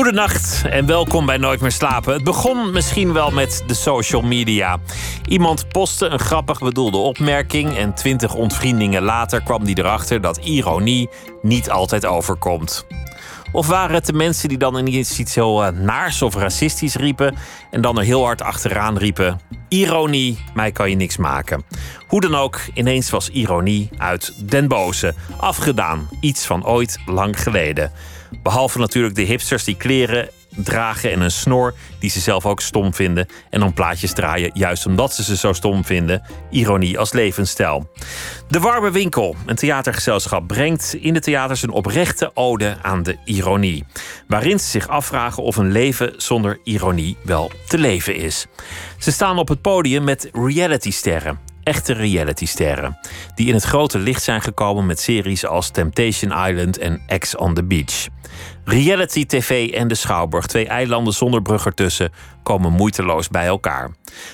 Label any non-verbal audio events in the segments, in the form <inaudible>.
Goedenacht en welkom bij Nooit meer slapen. Het begon misschien wel met de social media. Iemand postte een grappig bedoelde opmerking en twintig ontvriendingen later kwam die erachter dat ironie niet altijd overkomt. Of waren het de mensen die dan ineens iets heel uh, naars of racistisch riepen en dan er heel hard achteraan riepen: Ironie, mij kan je niks maken. Hoe dan ook, ineens was ironie uit den boze. Afgedaan, iets van ooit lang geleden. Behalve natuurlijk de hipsters die kleren dragen en een snor die ze zelf ook stom vinden. En dan plaatjes draaien juist omdat ze ze zo stom vinden. Ironie als levensstijl. De Warme Winkel, een theatergezelschap, brengt in de theaters een oprechte ode aan de ironie. Waarin ze zich afvragen of een leven zonder ironie wel te leven is. Ze staan op het podium met realitysterren echte realitysterren. Die in het grote licht zijn gekomen met series als Temptation Island en Ex on the Beach. Reality TV en de Schouwburg, twee eilanden zonder brug ertussen, komen moeiteloos bij elkaar.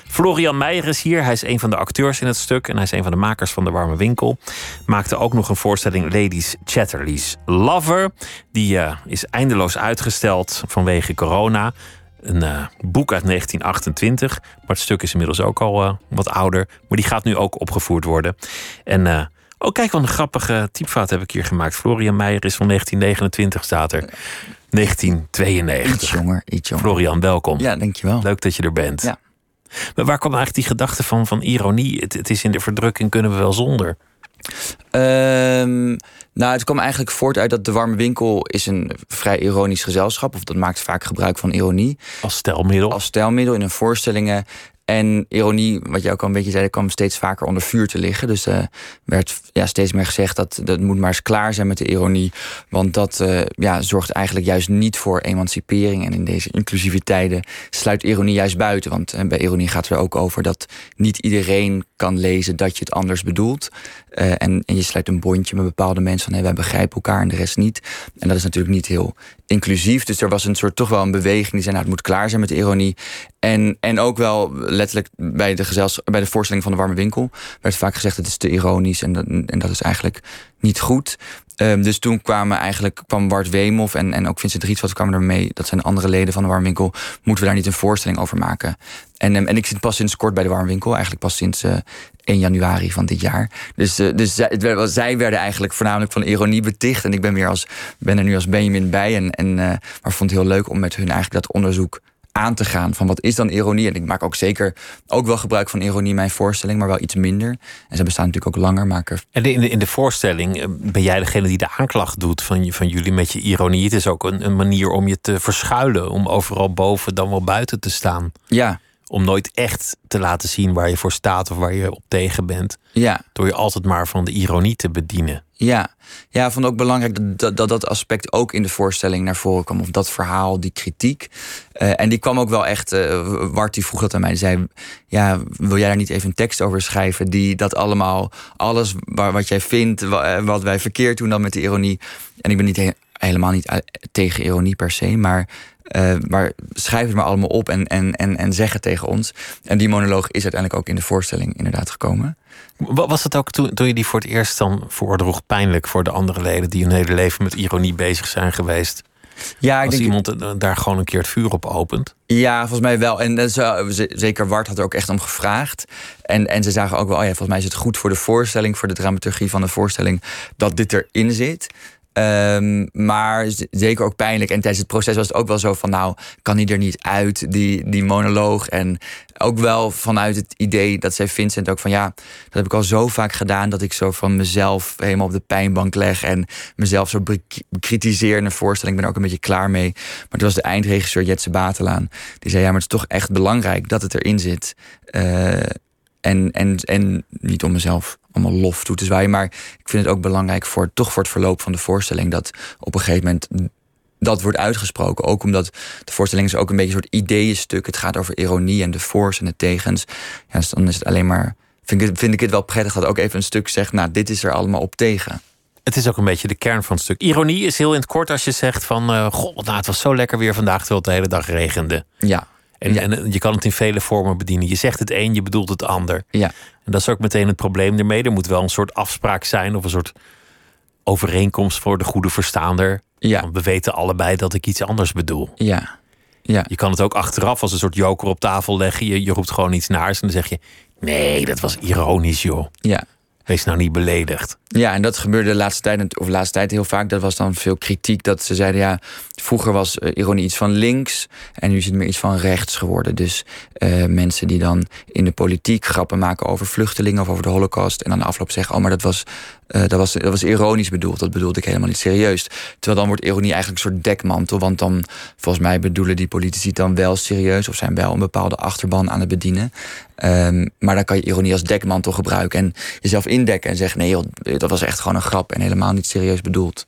Florian Meijer is hier. Hij is een van de acteurs in het stuk en hij is een van de makers van De Warme Winkel. Maakte ook nog een voorstelling Ladies Chatterley's Lover. Die uh, is eindeloos uitgesteld vanwege corona. Een uh, boek uit 1928, maar het stuk is inmiddels ook al uh, wat ouder. Maar die gaat nu ook opgevoerd worden. En Oh, kijk, wat een grappige typfout heb ik hier gemaakt. Florian Meijer is van 1929, staat er. 1992. Iets jonger, iets jonger. Florian, welkom. Ja, dankjewel. Leuk dat je er bent. Ja. Maar waar kwam eigenlijk die gedachte van, van ironie? Het, het is in de verdrukking, kunnen we wel zonder? Um, nou, het kwam eigenlijk voort uit dat De Warme Winkel is een vrij ironisch gezelschap. Of dat maakt vaak gebruik van ironie. Als stijlmiddel? Als stijlmiddel in hun voorstellingen. En ironie, wat jij ook al een beetje zei, kwam steeds vaker onder vuur te liggen. Dus er uh, werd ja, steeds meer gezegd dat dat moet maar eens klaar zijn met de ironie. Want dat uh, ja, zorgt eigenlijk juist niet voor emancipering. En in deze inclusieve tijden sluit ironie juist buiten. Want uh, bij ironie gaat het er ook over dat niet iedereen kan lezen dat je het anders bedoelt. en, en je sluit een bondje met bepaalde mensen van hey, wij begrijpen elkaar en de rest niet. En dat is natuurlijk niet heel inclusief. Dus er was een soort toch wel een beweging die zei: nou, het moet klaar zijn met de ironie. En, en ook wel letterlijk bij de, gezels, bij de voorstelling van de warme winkel werd vaak gezegd: het is te ironisch en dat, en dat is eigenlijk niet goed. Um, dus toen kwamen eigenlijk, kwam Bart Weemoff en, en ook Vincent Rietveld kwamen ermee. Dat zijn andere leden van de Warmwinkel. Moeten we daar niet een voorstelling over maken? En, um, en ik zit pas sinds kort bij de Warmwinkel. Eigenlijk pas sinds uh, 1 januari van dit jaar. Dus, uh, dus zij, werd, zij, werden eigenlijk voornamelijk van ironie beticht. En ik ben, weer als, ben er nu als Benjamin bij. En, en, uh, maar vond het heel leuk om met hun eigenlijk dat onderzoek aan te gaan. Van wat is dan ironie? En ik maak ook zeker ook wel gebruik van ironie in mijn voorstelling, maar wel iets minder. En ze bestaan natuurlijk ook langer. Maar En in de, in de voorstelling eh, ben jij degene die de aanklacht doet van, van jullie met je ironie. Het is ook een, een manier om je te verschuilen. Om overal boven dan wel buiten te staan. Ja. Om nooit echt te laten zien waar je voor staat of waar je op tegen bent. Ja. Door je altijd maar van de ironie te bedienen. Ja, ja ik vond ook belangrijk dat, dat dat aspect ook in de voorstelling naar voren kwam. Of dat verhaal, die kritiek. Uh, en die kwam ook wel echt. Uh, Wart die vroeg dat aan mij. Die zei: Ja, wil jij daar niet even een tekst over schrijven? Die dat allemaal, alles waar, wat jij vindt, wat wij verkeerd doen dan met de ironie. En ik ben niet he helemaal niet tegen ironie per se, maar. Uh, maar schrijf het maar allemaal op en, en, en, en zeg het tegen ons. En die monoloog is uiteindelijk ook in de voorstelling inderdaad gekomen. Was het ook toen, toen je die voor het eerst dan voordroeg pijnlijk voor de andere leden die hun hele leven met ironie bezig zijn geweest? Ja, ik Als denk, iemand daar gewoon een keer het vuur op opent. Ja, volgens mij wel. En dat is, zeker Wart had er ook echt om gevraagd. En, en ze zagen ook wel, oh ja, volgens mij is het goed voor de voorstelling, voor de dramaturgie van de voorstelling, dat dit erin zit. Um, maar zeker ook pijnlijk. En tijdens het proces was het ook wel zo van, nou, kan hij er niet uit, die, die monoloog. En ook wel vanuit het idee dat zij Vincent ook van, ja, dat heb ik al zo vaak gedaan, dat ik zo van mezelf helemaal op de pijnbank leg en mezelf zo bekritiseer in een voorstelling. Ik ben er ook een beetje klaar mee. Maar toen was de eindregisseur Jetse Batelaan, die zei, ja, maar het is toch echt belangrijk dat het erin zit. Uh, en, en, en niet om mezelf allemaal lof toe te zwaaien. Maar ik vind het ook belangrijk voor, toch voor het verloop van de voorstelling. Dat op een gegeven moment dat wordt uitgesproken. Ook omdat de voorstelling is ook een beetje een soort ideeënstuk. Het gaat over ironie en de voor's en de tegens. Ja, dus dan is het alleen maar. Vind ik, vind ik het wel prettig dat ook even een stuk zegt. Nou, dit is er allemaal op tegen. Het is ook een beetje de kern van het stuk. Ironie is heel in het kort als je zegt van... Uh, goh, nou, het was zo lekker weer vandaag terwijl het de hele dag regende. Ja. En, Ja. en je kan het in vele vormen bedienen. Je zegt het een, je bedoelt het ander. Ja. En dat is ook meteen het probleem ermee. Er moet wel een soort afspraak zijn of een soort overeenkomst voor de goede verstaander. Ja. Want we weten allebei dat ik iets anders bedoel. Ja. Ja. Je kan het ook achteraf als een soort joker op tafel leggen. Je, je roept gewoon iets naars en dan zeg je... Nee, dat was ironisch, joh. Ja. Wees nou niet beledigd. Ja, en dat gebeurde de laatste tijd, of de laatste tijd heel vaak. Dat was dan veel kritiek. Dat ze zeiden, ja, vroeger was eh, ironie iets van links. En nu is het meer iets van rechts geworden. Dus eh, mensen die dan in de politiek grappen maken over vluchtelingen of over de holocaust. En dan de afloop zeggen, oh, maar dat was, eh, dat, was, dat was ironisch bedoeld. Dat bedoelde ik helemaal niet serieus. Terwijl dan wordt ironie eigenlijk een soort dekmantel. Want dan, volgens mij bedoelen die politici dan wel serieus. Of zijn wel een bepaalde achterban aan het bedienen. Ehm, maar dan kan je ironie als dekmantel gebruiken. En jezelf indekken en zeggen, nee joh, dat was echt gewoon een grap. En helemaal niet serieus bedoeld.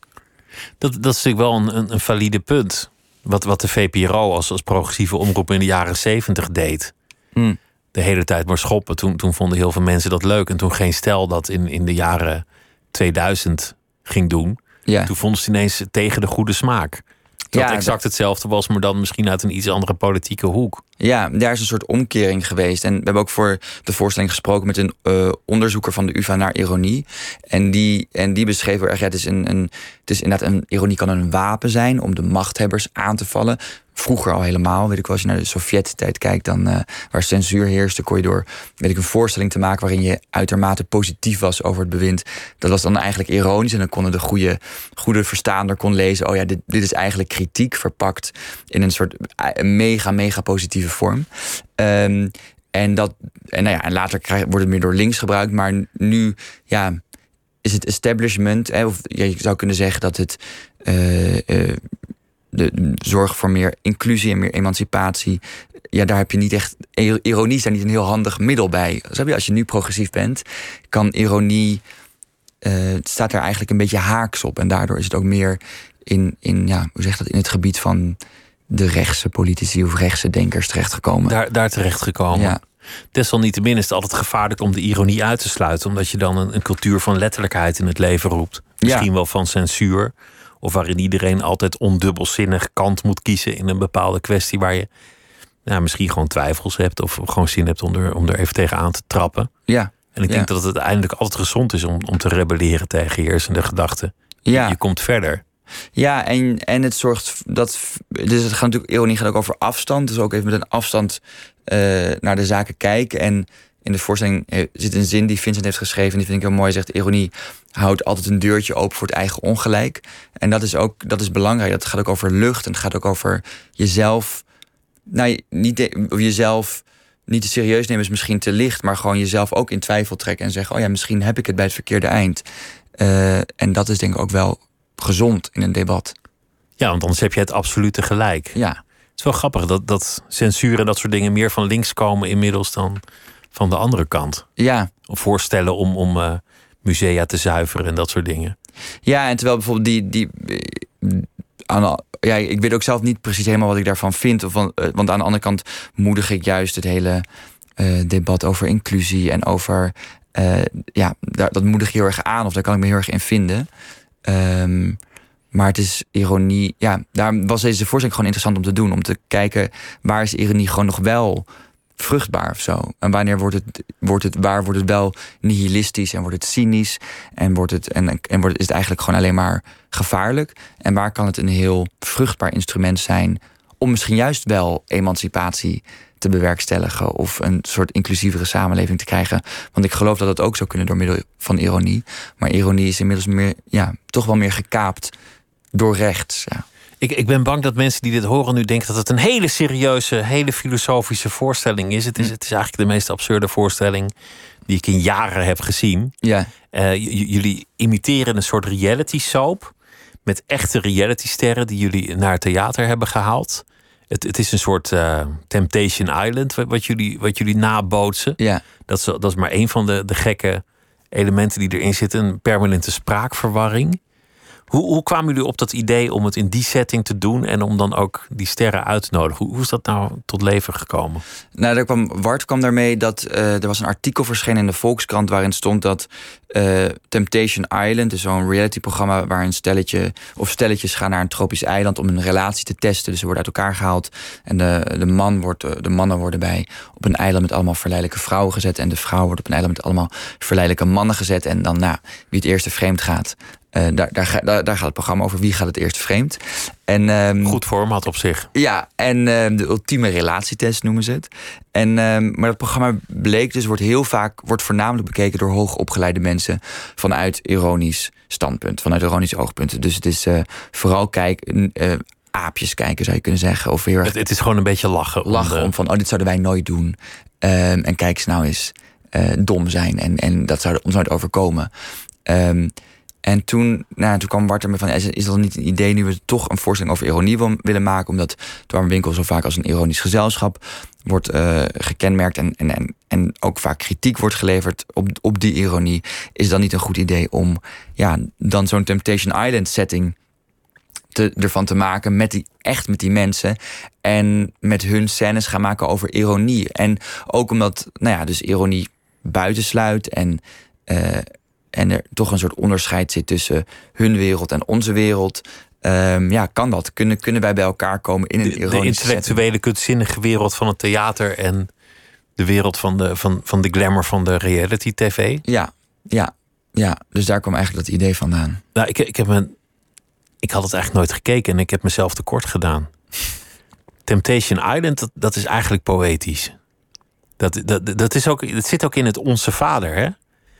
Dat, dat is natuurlijk wel een, een, valide punt. Wat, wat de VPRO als, als progressieve omroep in de jaren zeventig deed. Hmm. De hele tijd maar schoppen. Toen, toen vonden heel veel mensen dat leuk. En toen geen stel dat in, in de jaren 2000 ging doen. Ja. Toen vonden ze ineens tegen de goede smaak. Dat Ja, exact hetzelfde was, maar dan misschien uit een iets andere politieke hoek. Ja, daar is een soort omkering geweest. En we hebben ook voor de voorstelling gesproken met een eh, onderzoeker van de UvA naar ironie. En die, en die beschreef erg, ja, het is, een, een, het is inderdaad een ironie kan een wapen zijn om de machthebbers aan te vallen. Vroeger al helemaal, weet ik als je naar de Sovjet-tijd kijkt, dan uh, waar censuur heerste, kon je door weet ik, een voorstelling te maken waarin je uitermate positief was over het bewind. Dat was dan eigenlijk ironisch en dan konden de goede, goede verstaander kon lezen, oh ja, dit, dit is eigenlijk kritiek verpakt in een soort eh, mega, mega positieve vorm. Um, en, dat, en, nou ja, en later krijg, wordt het meer door links gebruikt, maar nu ja, is het establishment, hè, of je zou kunnen zeggen dat het uh, de zorg voor meer inclusie en meer emancipatie. Ja, daar heb je niet echt. Ironie is daar niet een heel handig middel bij. Als je nu progressief bent, kan ironie. Het staat daar eigenlijk een beetje haaks op. En daardoor is het ook meer in, in, ja, hoe zeg dat, in het gebied van de rechtse politici of rechtse denkers terechtgekomen. Daar, daar terechtgekomen. Ja. Desalniettemin is het altijd gevaarlijk om de ironie uit te sluiten, omdat je dan een, een cultuur van letterlijkheid in het leven roept. Misschien Ja. wel van censuur. Of waarin iedereen altijd ondubbelzinnig kant moet kiezen in een bepaalde kwestie waar je nou, misschien gewoon twijfels hebt of gewoon zin hebt om er, om er even tegenaan te trappen. Ja, En ik Ja. denk dat het uiteindelijk altijd gezond is om, om te rebelleren tegen heersende gedachten. ja. Je komt verder. Ja, en, en het zorgt dat. Dus het gaat natuurlijk, ironie gaat ook over afstand. Dus ook even met een afstand eh, naar de zaken kijken. En in de voorstelling eh, zit een zin die Vincent heeft geschreven. Die vind ik heel mooi. Zegt: Ironie houdt altijd een deurtje open voor het eigen ongelijk. En dat is ook dat is belangrijk. Dat gaat ook over lucht. En het gaat ook over jezelf. Nou, niet jezelf niet te serieus nemen is misschien te licht. Maar gewoon jezelf ook in twijfel trekken. En zeggen: Oh ja, misschien heb ik het bij het verkeerde eind. Eh, en dat is denk ik ook wel gezond in een debat. Ja, want anders heb je het absolute gelijk. Ja, Het is wel grappig dat, dat censuur en dat soort dingen meer van links komen inmiddels dan van de andere kant. ja. Of voorstellen om, om eh, musea te zuiveren en dat soort dingen. Ja, en terwijl bijvoorbeeld die. die eh, aan, ja, ik weet ook zelf niet precies helemaal wat ik daarvan vind. Of van, eh, want aan de andere kant moedig ik juist het hele debat over inclusie en over. ja, daar, dat moedig ik heel erg aan, of daar kan ik me heel erg in vinden. Ehm, maar het is ironie. Ja, daar was deze voorstelling gewoon interessant om te doen. Om te kijken waar is ironie gewoon nog wel vruchtbaar of zo. En wanneer wordt het, wordt het, waar wordt het wel nihilistisch en wordt het cynisch en, wordt het, en, en wordt, is het eigenlijk gewoon alleen maar gevaarlijk? En waar kan het een heel vruchtbaar instrument zijn om misschien juist wel emancipatie te bewerkstelligen of een soort inclusievere samenleving te krijgen? Want ik geloof dat dat ook zou kunnen door middel van ironie. Maar ironie is inmiddels meer, ja, toch wel meer gekaapt door rechts. Ja. Ik, ik ben bang dat mensen die dit horen nu denken dat het een hele serieuze, hele filosofische voorstelling is. Het is, het is eigenlijk de meest absurde voorstelling die ik in jaren heb gezien. Ja, Eh, jullie imiteren een soort reality soap. Met echte realitysterren die jullie naar het theater hebben gehaald. Het, het is een soort eh, Temptation Island wat, wat jullie, wat jullie nabootsen. ja, Dat is, dat is maar één van de, de gekke elementen die erin zitten. Een permanente spraakverwarring. Hoe, hoe kwamen jullie op dat idee om het in die setting te doen en om dan ook die sterren uit te nodigen? Hoe, is dat nou tot leven gekomen? Nou, daar kwam, Wart kwam daarmee dat uh, er was een artikel verschenen in de Volkskrant waarin stond dat uh, Temptation Island, dus zo'n reality-programma waar een stelletje of stelletjes gaan naar een tropisch eiland om een relatie te testen. Dus ze worden uit elkaar gehaald en de, de, man wordt, eh, de mannen worden bij op een eiland met allemaal verleidelijke vrouwen gezet en de vrouw wordt op een eiland met allemaal verleidelijke mannen gezet. En dan, nou, wie het eerste vreemd gaat, uh, daar, daar, daar, daar, gaat het programma over. Wie gaat het eerst vreemd? En, um, Goed format op zich. Ja, en uh, de ultieme relatietest noemen ze het. En, uh, maar dat programma bleek dus, wordt heel vaak, wordt voornamelijk bekeken door hoogopgeleide mensen vanuit ironisch standpunt, vanuit ironisch oogpunten. Dus het is uh, vooral kijken. Aapjes kijken zou je kunnen zeggen. Of heel erg het, het is gewoon een beetje lachen. Lachen om, de... om van, oh, dit zouden wij nooit doen. En kijk eens nou eens dom zijn. En, en dat zou ons nooit overkomen. Um, en toen, nou, toen kwam Bart er van: is, dat niet een idee nu we toch een voorstelling over ironie willen maken? Omdat Winkel zo vaak als een ironisch gezelschap wordt uh, gekenmerkt en, en, en, en ook vaak kritiek wordt geleverd op, op die ironie. Is dan niet een goed idee om ja, dan zo'n Temptation Island setting te, ervan te maken met die, echt met die mensen. En met hun scènes gaan maken over ironie. En ook omdat, nou ja, dus ironie buitensluit en. Uh, en er toch een soort onderscheid zit tussen hun wereld en onze wereld. Um, ja, kan dat? Kunnen, kunnen wij bij elkaar komen in een de, de intellectuele, setting? kunstzinnige wereld van het theater en de wereld van de, van, van de glamour van de reality tv? Ja, ja, ja. Dus daar kwam eigenlijk dat idee vandaan. Nou, ik, ik, heb me, ik had het eigenlijk nooit gekeken en ik heb mezelf tekort gedaan. <laughs> Temptation Island, dat, dat is eigenlijk poëtisch. Dat, dat, dat, is ook, dat zit ook in het Onze Vader, hè?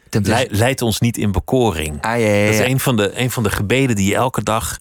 Le leidt ons niet in bekoring. Ah, ja, ja, Dat is een van, de, een van de gebeden die je elke dag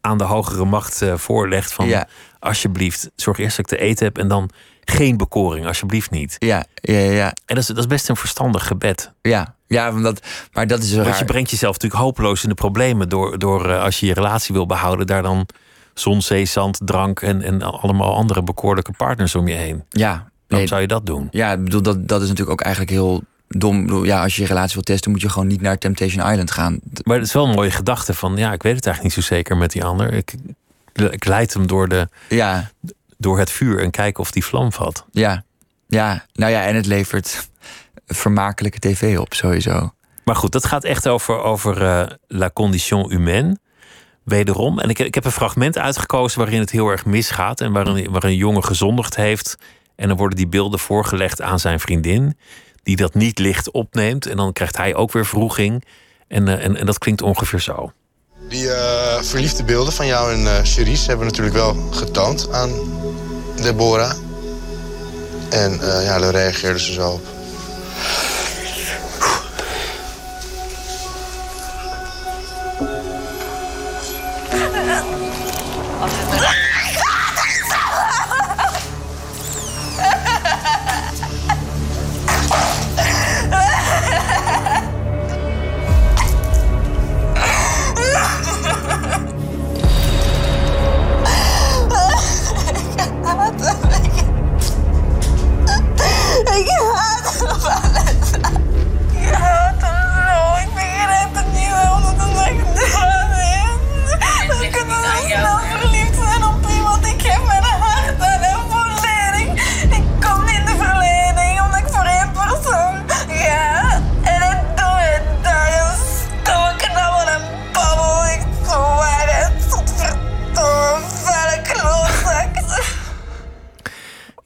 aan de hogere macht uh, voorlegt. Van alsjeblieft, zorg eerst dat ik te eten heb en dan geen bekoring, alsjeblieft niet. Ja, ja, ja. En dat is, dat is best een verstandig gebed. Ja, ja omdat, maar dat is Want je brengt jezelf natuurlijk hopeloos in de problemen door, door uh, als je je relatie wil behouden, daar dan zon, zee, zand, drank en, en allemaal andere bekoorlijke partners om je heen. Ja. Waarom zou je dat doen? Ja, ik bedoel, dat, dat is natuurlijk ook eigenlijk heel dom. Ja, als je je relatie wil testen, moet je gewoon niet naar Temptation Island gaan. Maar het is wel een mooie gedachte van, ja, ik weet het eigenlijk niet zo zeker met die ander. Ik, ik leid hem door, de, ja. door het vuur en kijken of die vlam vat. Ja, ja, nou ja, en het levert vermakelijke tv op, sowieso. Maar goed, dat gaat echt over, over uh, la condition humaine. Wederom. En ik, ik heb een fragment uitgekozen waarin het heel erg misgaat. En waarin, waarin een jongen gezondigd heeft. En dan worden die beelden voorgelegd aan zijn vriendin die dat niet licht opneemt. En dan krijgt hij ook weer vroeging. En, uh, en, dat klinkt ongeveer zo. Die uh, verliefde beelden van jou en uh, Cherise hebben we natuurlijk wel getoond aan Deborah. En ja, daar reageerde ze zo op.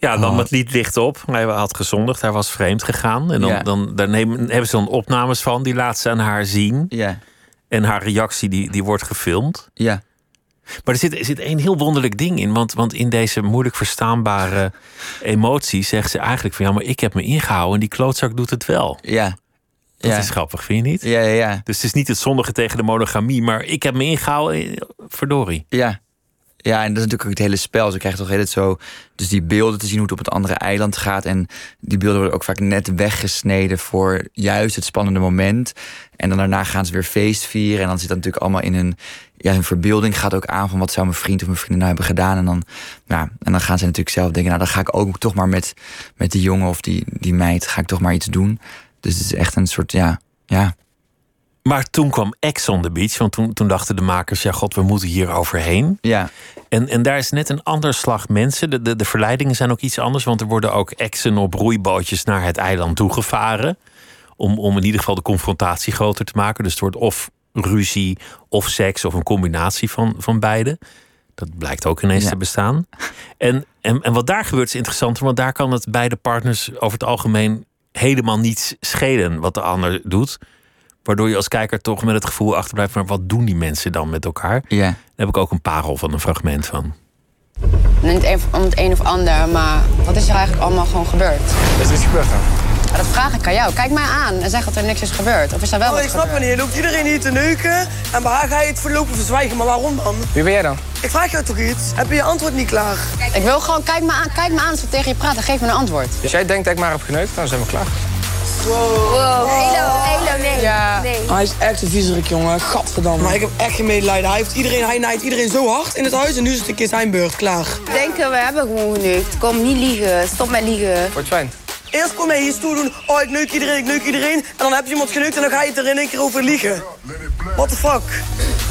Ja, dan met lied licht op. Hij had gezondigd, hij was vreemd gegaan. En dan, Ja. dan daar nemen, hebben ze dan opnames van, die laat ze aan haar zien. Ja, En haar reactie die, die wordt gefilmd. ja, Maar er zit, er zit een heel wonderlijk ding in. Want, want in deze moeilijk verstaanbare emotie zegt ze eigenlijk van... ja, maar ik heb me ingehouden en die klootzak doet het wel. ja. Dat ja. is grappig, vind je niet? Ja, ja, ja. Dus het is niet het zondige tegen de monogamie... maar ik heb me ingehouden, eh, verdorie. Ja. Ja, en dat is natuurlijk ook het hele spel. Ze krijgen toch heel het zo. Dus die beelden te zien hoe het op het andere eiland gaat. En die beelden worden ook vaak net weggesneden voor juist het spannende moment. En dan daarna gaan ze weer feest vieren. En dan zit dat natuurlijk allemaal in hun. Ja, hun verbeelding gaat ook aan van wat zou mijn vriend of mijn vriendin nou hebben gedaan. En dan, ja, en dan gaan ze natuurlijk zelf denken, nou dan ga ik ook toch maar met, met die jongen of die, die meid, ga ik toch maar iets doen. Dus het is echt een soort, ja, ja. Maar toen kwam Ex on the Beach, want toen, toen dachten de makers: ja, god, we moeten hier overheen. Ja. En, en daar is net een ander slag mensen. De, de, de verleidingen zijn ook iets anders, want er worden ook exen op roeibootjes naar het eiland toegevaren. Om, om in ieder geval de confrontatie groter te maken. Dus het wordt of ruzie of seks of een combinatie van, van beide. Dat blijkt ook ineens Ja. te bestaan. En, en, en wat daar gebeurt is interessanter, want daar kan het beide partners over het algemeen helemaal niets schelen wat de ander doet. Waardoor je als kijker toch met het gevoel achterblijft, maar wat doen die mensen dan met elkaar? Ja. Daar heb ik ook een parel van een fragment van. Niet om het een of ander, maar wat is er eigenlijk allemaal gewoon gebeurd? Is er iets gebeurd dan? Dat vraag ik aan jou. Kijk mij aan en zeg dat er niks is gebeurd. Of is er wel Oh, wat ik snap het gebeurd? niet. Je loopt iedereen hier te neuken en bij haar ga je het voorlopig verzwijgen. Maar waarom dan? Wie ben jij dan? Ik vraag jou toch iets? Heb je je antwoord niet klaar? Ik wil gewoon, kijk me aan, kijk me aan als we tegen je praten. Geef me een antwoord. Als jij denkt dat ik maar heb geneukt, dan zijn we klaar. Elo, nee. Ja. nee. Hij is echt een viezerik, jongen. Gadverdamme. Maar ik heb echt geen medelijden. Hij, heeft iedereen, hij naait iedereen zo hard in het huis en nu is het een keer zijn beurt. Klaar. Denken, we hebben gewoon geneukt. Kom niet liegen. Stop met liegen. Wordt fijn. Eerst kom jij hier stoer doen. Oh, ik neuk iedereen, ik neuk iedereen. En dan heb je iemand geneukt en dan ga je het er in één keer over liegen. What the fuck?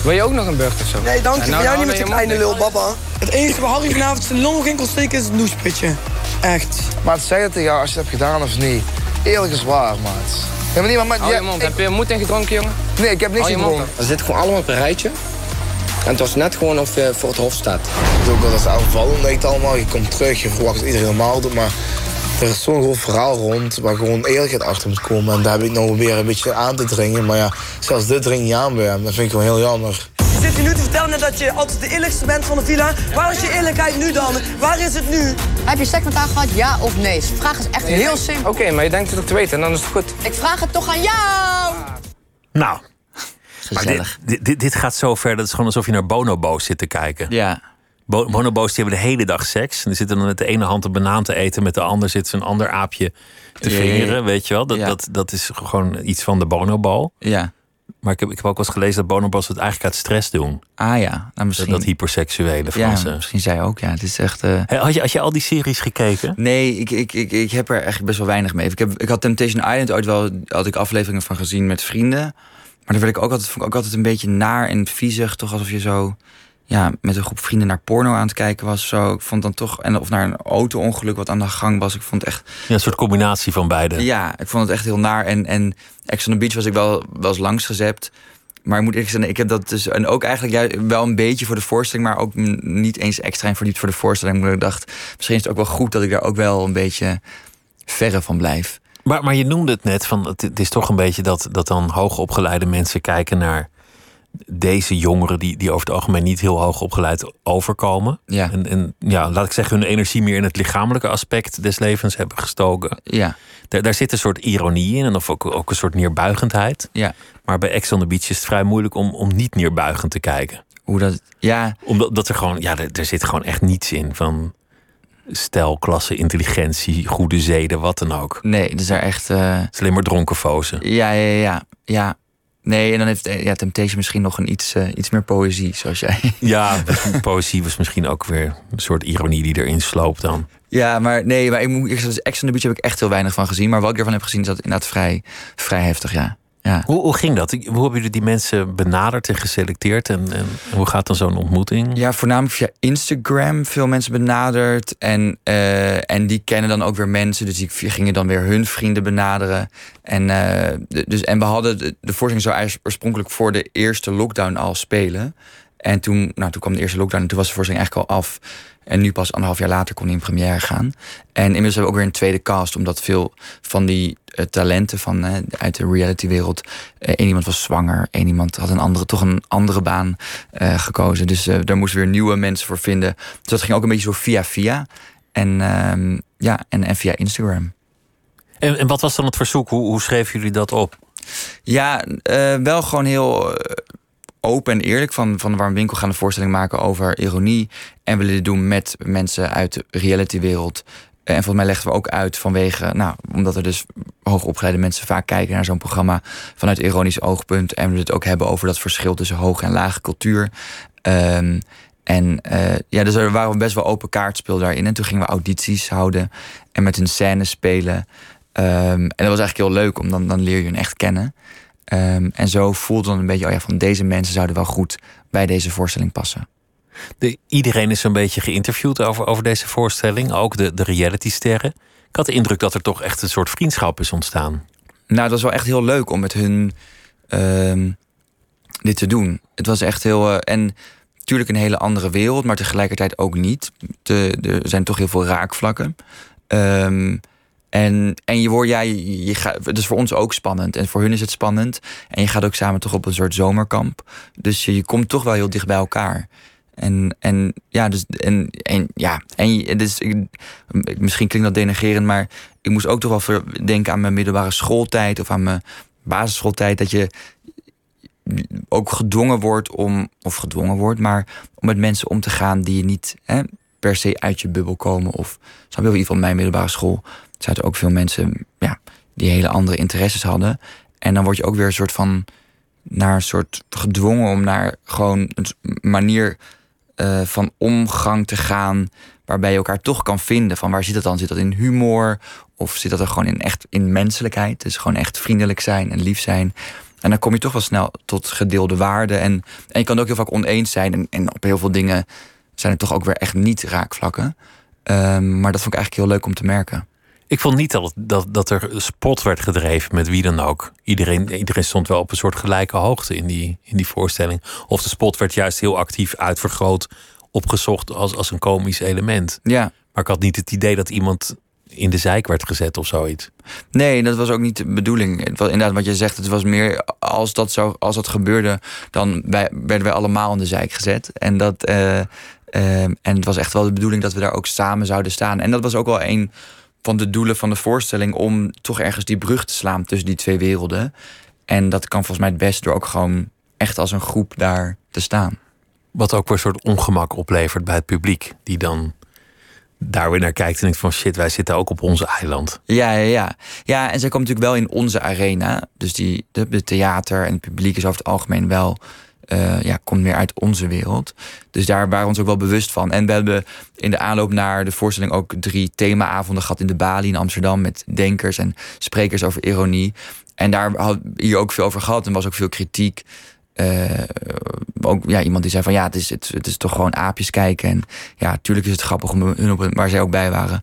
Wil je ook nog een burger of zo? Nee, dank je. Ja, nou, jou nou, niet met je kleine lul, baba. Het enige waar Harry vanavond zijn long geen kon steken is het noespitje. Echt. Zeg het tegen jou als je het hebt gedaan of niet. Eerlijk is waar, maat. Ja, maar niet, maar, maar, Hou je ja, mond. ik- Heb je moed ingedronken, jongen? nee, ik heb niks gedronken. We zitten gewoon allemaal op een rijtje. En het was net gewoon of je voor het hof staat. Het is ook wel eens aanvallend, allemaal. Je komt terug, je verwacht dat iedereen normaal doet, maar er is zo'n groot verhaal rond waar gewoon eerlijkheid achter moet komen. En daar heb ik nou proberen een beetje aan te dringen. Maar ja, zelfs dit dringt niet aan bij hem. Dat vind ik gewoon heel jammer. Je zit hier nu te vertellen dat je altijd de eerlijkste bent van de villa. Waar is je eerlijkheid nu dan? Waar is het nu? Heb je seks met haar gehad, ja of nee? De vraag is echt heel simpel. Oké, maar je denkt het ook te weten en dan is het goed. Ik vraag het toch aan jou! Nou, Gezellig. dit, dit, dit, gaat zo ver. Dat is gewoon alsof je naar bonobo's zit te kijken. Ja. Bo- Bonobo's die hebben de hele dag seks. En die zitten dan met de ene hand een banaan te eten. Met de ander zit een ander aapje te Ja, vingeren. Weet je wel? Dat, ja. dat, dat is gewoon iets van de bonobo. Ja. Maar ik heb, ik heb ook wel eens gelezen dat bonobo's het eigenlijk uit stress doen. Ah ja, nou Dat, misschien. dat hyperseksuele ja, Franse. misschien zij ook. Ja, het is echt. eh, Hey, had, je, had je al die series gekeken? Nee, ik, ik, ik, ik heb er eigenlijk best wel weinig mee. Ik, heb, ik had Temptation Island ooit wel had ik afleveringen van gezien met vrienden. Maar daar werd ik ook altijd, vond ik ook altijd een beetje naar en viezig. Toch alsof je zo ja, met een groep vrienden naar porno aan het kijken was. Zo. Ik vond dan toch. En of naar een auto-ongeluk wat aan de gang was. Ik vond het echt. Ja, een soort combinatie van beide. Ja, ik vond het echt heel naar. En, en Ex on the Beach was ik wel, wel eens langs gezept. Maar ik moet eerlijk zeggen, ik heb dat dus. En ook eigenlijk juist wel een beetje voor de voorstelling, maar ook niet eens extra in verdiept voor de voorstelling. Maar ik dacht, misschien is het ook wel goed dat ik daar ook wel een beetje verre van blijf. Maar, maar je noemde het net, van het is toch een beetje dat, dat dan hoogopgeleide mensen kijken naar deze jongeren die, die over het algemeen niet heel hoog opgeleid overkomen. Ja. En, en ja, laat ik zeggen, hun energie meer in het lichamelijke aspect des levens hebben gestoken. Ja, Daar, daar zit een soort ironie in en of ook, ook een soort neerbuigendheid. ja. Maar bij Ex on the Beach is het vrij moeilijk om, om niet neerbuigend te kijken. Hoe dat. Ja, Omdat dat er gewoon, ja, er, er zit gewoon echt niets in van stijl, klasse, intelligentie, goede zeden, wat dan ook. nee, dus daar echt. eh, Het is alleen maar dronken fozen. ja, ja, ja, ja. Nee, en dan heeft eh, ja, Temptation misschien nog een iets, eh, iets meer poëzie, zoals jij. <laughs> Ja, poëzie was misschien ook weer een soort ironie die erin sloopt dan. Ja, maar nee, maar ik moet Ex on the Beach heb ik echt heel weinig van gezien. Maar wat ik ervan heb gezien is dat inderdaad vrij, vrij heftig, ja. Ja. Hoe, hoe ging dat? Hoe hebben jullie die mensen benaderd en geselecteerd? En, en hoe gaat dan zo'n ontmoeting? Ja, voornamelijk via Instagram veel mensen benaderd. En, eh, en die kennen dan ook weer mensen. Dus die gingen dan weer hun vrienden benaderen. En, eh, dus, en we hadden de, de voorstelling zou eigenlijk oorspronkelijk voor de eerste lockdown al spelen. En toen, nou, toen kwam de eerste lockdown en toen was de voorstelling eigenlijk al af. En nu pas anderhalf jaar later kon die in première gaan. En inmiddels hebben we ook weer een tweede cast, omdat veel van die eh, talenten van, uit de realitywereld. eh, één iemand was zwanger, één iemand had een andere, toch een andere baan eh, gekozen. Dus daar moesten we weer nieuwe mensen voor vinden. Dus dat ging ook een beetje zo via via. En, ehm, ja, en, en via Instagram. En, en wat was dan het verzoek? Hoe, hoe schreven jullie dat op? Ja, wel gewoon heel open en eerlijk. Van, van Warm Winkel gaan een voorstelling maken over ironie. En willen dit doen met mensen uit de realitywereld. Eh, En volgens mij legden we ook uit vanwege, nou, omdat er dus hoogopgeleide mensen vaak kijken naar zo'n programma vanuit ironisch oogpunt. En we het ook hebben over dat verschil tussen hoge en lage cultuur. Ehm, en eh, ja, dus er waren we best wel open kaartspel daarin. En toen gingen we audities houden en met hun scènes spelen. Ehm, en dat was eigenlijk heel leuk, om dan, dan leer je hun echt kennen. Ehm, en zo voelde dan een beetje, oh ja, van deze mensen zouden wel goed bij deze voorstelling passen. De, iedereen is zo'n beetje geïnterviewd over, over deze voorstelling, ook de, de realitysterren. Ik had de indruk dat er toch echt een soort vriendschap is ontstaan. Nou, het was wel echt heel leuk om met hun ehm, dit te doen. Het was echt heel. eh, en natuurlijk een hele andere wereld, maar tegelijkertijd ook niet. De, er zijn toch heel veel raakvlakken. Ehm, en, en je wordt, ja, je, je gaat, het is voor ons ook spannend. En voor hun is het spannend. En je gaat ook samen toch op een soort zomerkamp. Dus je, komt toch wel heel dicht bij elkaar. En, en ja, dus, en, en, ja, en dus, ik- misschien klinkt dat denigrerend, maar ik moest ook toch wel denken aan mijn middelbare schooltijd of aan mijn basisschooltijd. Dat je ook gedwongen wordt om, of gedwongen wordt, maar om met mensen om te gaan die je niet hè, per se uit je bubbel komen. Of snap je in ieder geval mijn middelbare school zaten ook veel mensen ja, die hele andere interesses hadden. En dan word je ook weer een soort van naar een soort gedwongen om naar gewoon een manier eh, van omgang te gaan. Waarbij je elkaar toch kan vinden. Van waar zit dat dan? Zit dat in humor? Of zit dat er gewoon in echt in menselijkheid? Dus gewoon echt vriendelijk zijn en lief zijn. En dan kom je toch wel snel tot gedeelde waarden. En, en je kan ook heel vaak oneens zijn. En, en op heel veel dingen zijn er toch ook weer echt niet raakvlakken. Ehm, maar dat vond ik eigenlijk heel leuk om te merken. Ik vond niet dat, dat, dat er spot werd gedreven met wie dan ook. Iedereen, iedereen stond wel op een soort gelijke hoogte in die, in die voorstelling. Of de spot werd juist heel actief uitvergroot, opgezocht als, als een komisch element. Ja. Maar ik had niet het idee dat iemand in de zijk werd gezet of zoiets. Nee, dat was ook niet de bedoeling. Het was inderdaad wat je zegt. Het was meer als dat, zo, als dat gebeurde, dan wij, werden wij allemaal in de zijk gezet. En, dat, eh, eh, en het was echt wel de bedoeling dat we daar ook samen zouden staan. En dat was ook wel een van de doelen van de voorstelling om toch ergens die brug te slaan tussen die twee werelden. En dat kan volgens mij het best door ook gewoon echt als een groep daar te staan. Wat ook weer een soort ongemak oplevert bij het publiek. Die dan daar weer naar kijkt en denkt van shit, wij zitten ook op onze eiland. Ja, ja, ja. Ja, en zij komt natuurlijk wel in onze arena. Dus die, de, de theater en het publiek is over het algemeen wel... eh, ja, komt meer uit onze wereld. Dus daar waren we ons ook wel bewust van. En we hebben in de aanloop naar de voorstelling ook drie themaavonden gehad in de Bali in Amsterdam. Met denkers en sprekers over ironie. En daar we hier ook veel over gehad. En was ook veel kritiek. Eh, ook ja, iemand die zei van ja, het is, het, het is toch gewoon aapjes kijken. En ja, tuurlijk is het grappig om hun op een, waar zij ook bij waren.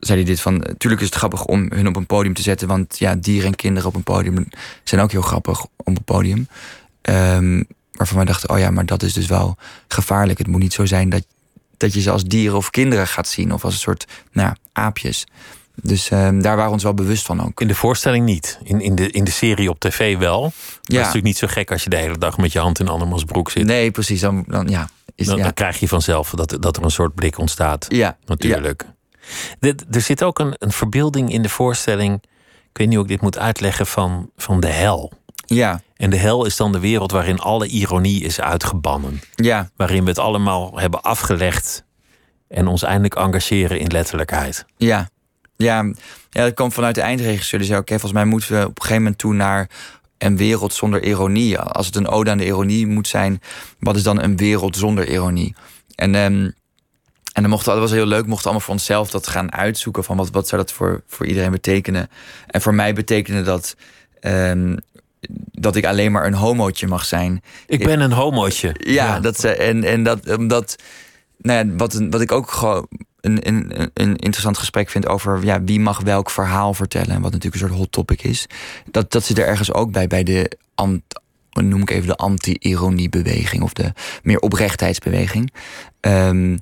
Zei hij dit van, tuurlijk is het grappig om hun op een podium te zetten. Want ja, dieren en kinderen op een podium zijn ook heel grappig op een podium. Ehm, waarvan wij dachten, oh ja, maar dat is dus wel gevaarlijk. Het moet niet zo zijn dat, dat je ze als dieren of kinderen gaat zien. Of als een soort nou, ja, aapjes. Dus ehm, daar waren we ons wel bewust van ook. In de voorstelling niet. In, in, de, in de serie op tv wel. Maar Het is Ja. natuurlijk niet zo gek als je de hele dag met je hand in andermans broek zit. Nee, precies. Dan, dan, ja, is, dan, ja. dan krijg je vanzelf dat, dat er een soort blik ontstaat. Ja, Natuurlijk. Er zit ook een, een verbeelding in de voorstelling. Ik weet niet hoe ik dit moet uitleggen van, van de hel. Ja. En de hel is dan de wereld waarin alle ironie is uitgebannen. Ja. Waarin we het allemaal hebben afgelegd en ons eindelijk engageren in letterlijkheid. Ja. Ja, ja, dat kwam vanuit de eindregisseur. Die zei, oké, volgens mij moeten we op een gegeven moment toe naar een wereld zonder ironie. Als het een ode aan de ironie moet zijn, wat is dan een wereld zonder ironie? En, ehm, en dan mochten, dat was heel leuk, mochten allemaal voor onszelf dat gaan uitzoeken van wat, wat zou dat voor, voor iedereen betekenen. En voor mij betekende dat ehm, dat ik alleen maar een homootje mag zijn. Ik ben een homootje. Ja, Dat, ze- en, en dat omdat, nou ja, wat, wat ik ook gewoon een, een, een interessant gesprek vind over ja, wie mag welk verhaal vertellen. Wat natuurlijk een soort hot topic is. Dat, dat zit er ergens ook bij, bij de, ant, noem ik even de anti-ironiebeweging of de meer oprechtheidsbeweging. Ehm,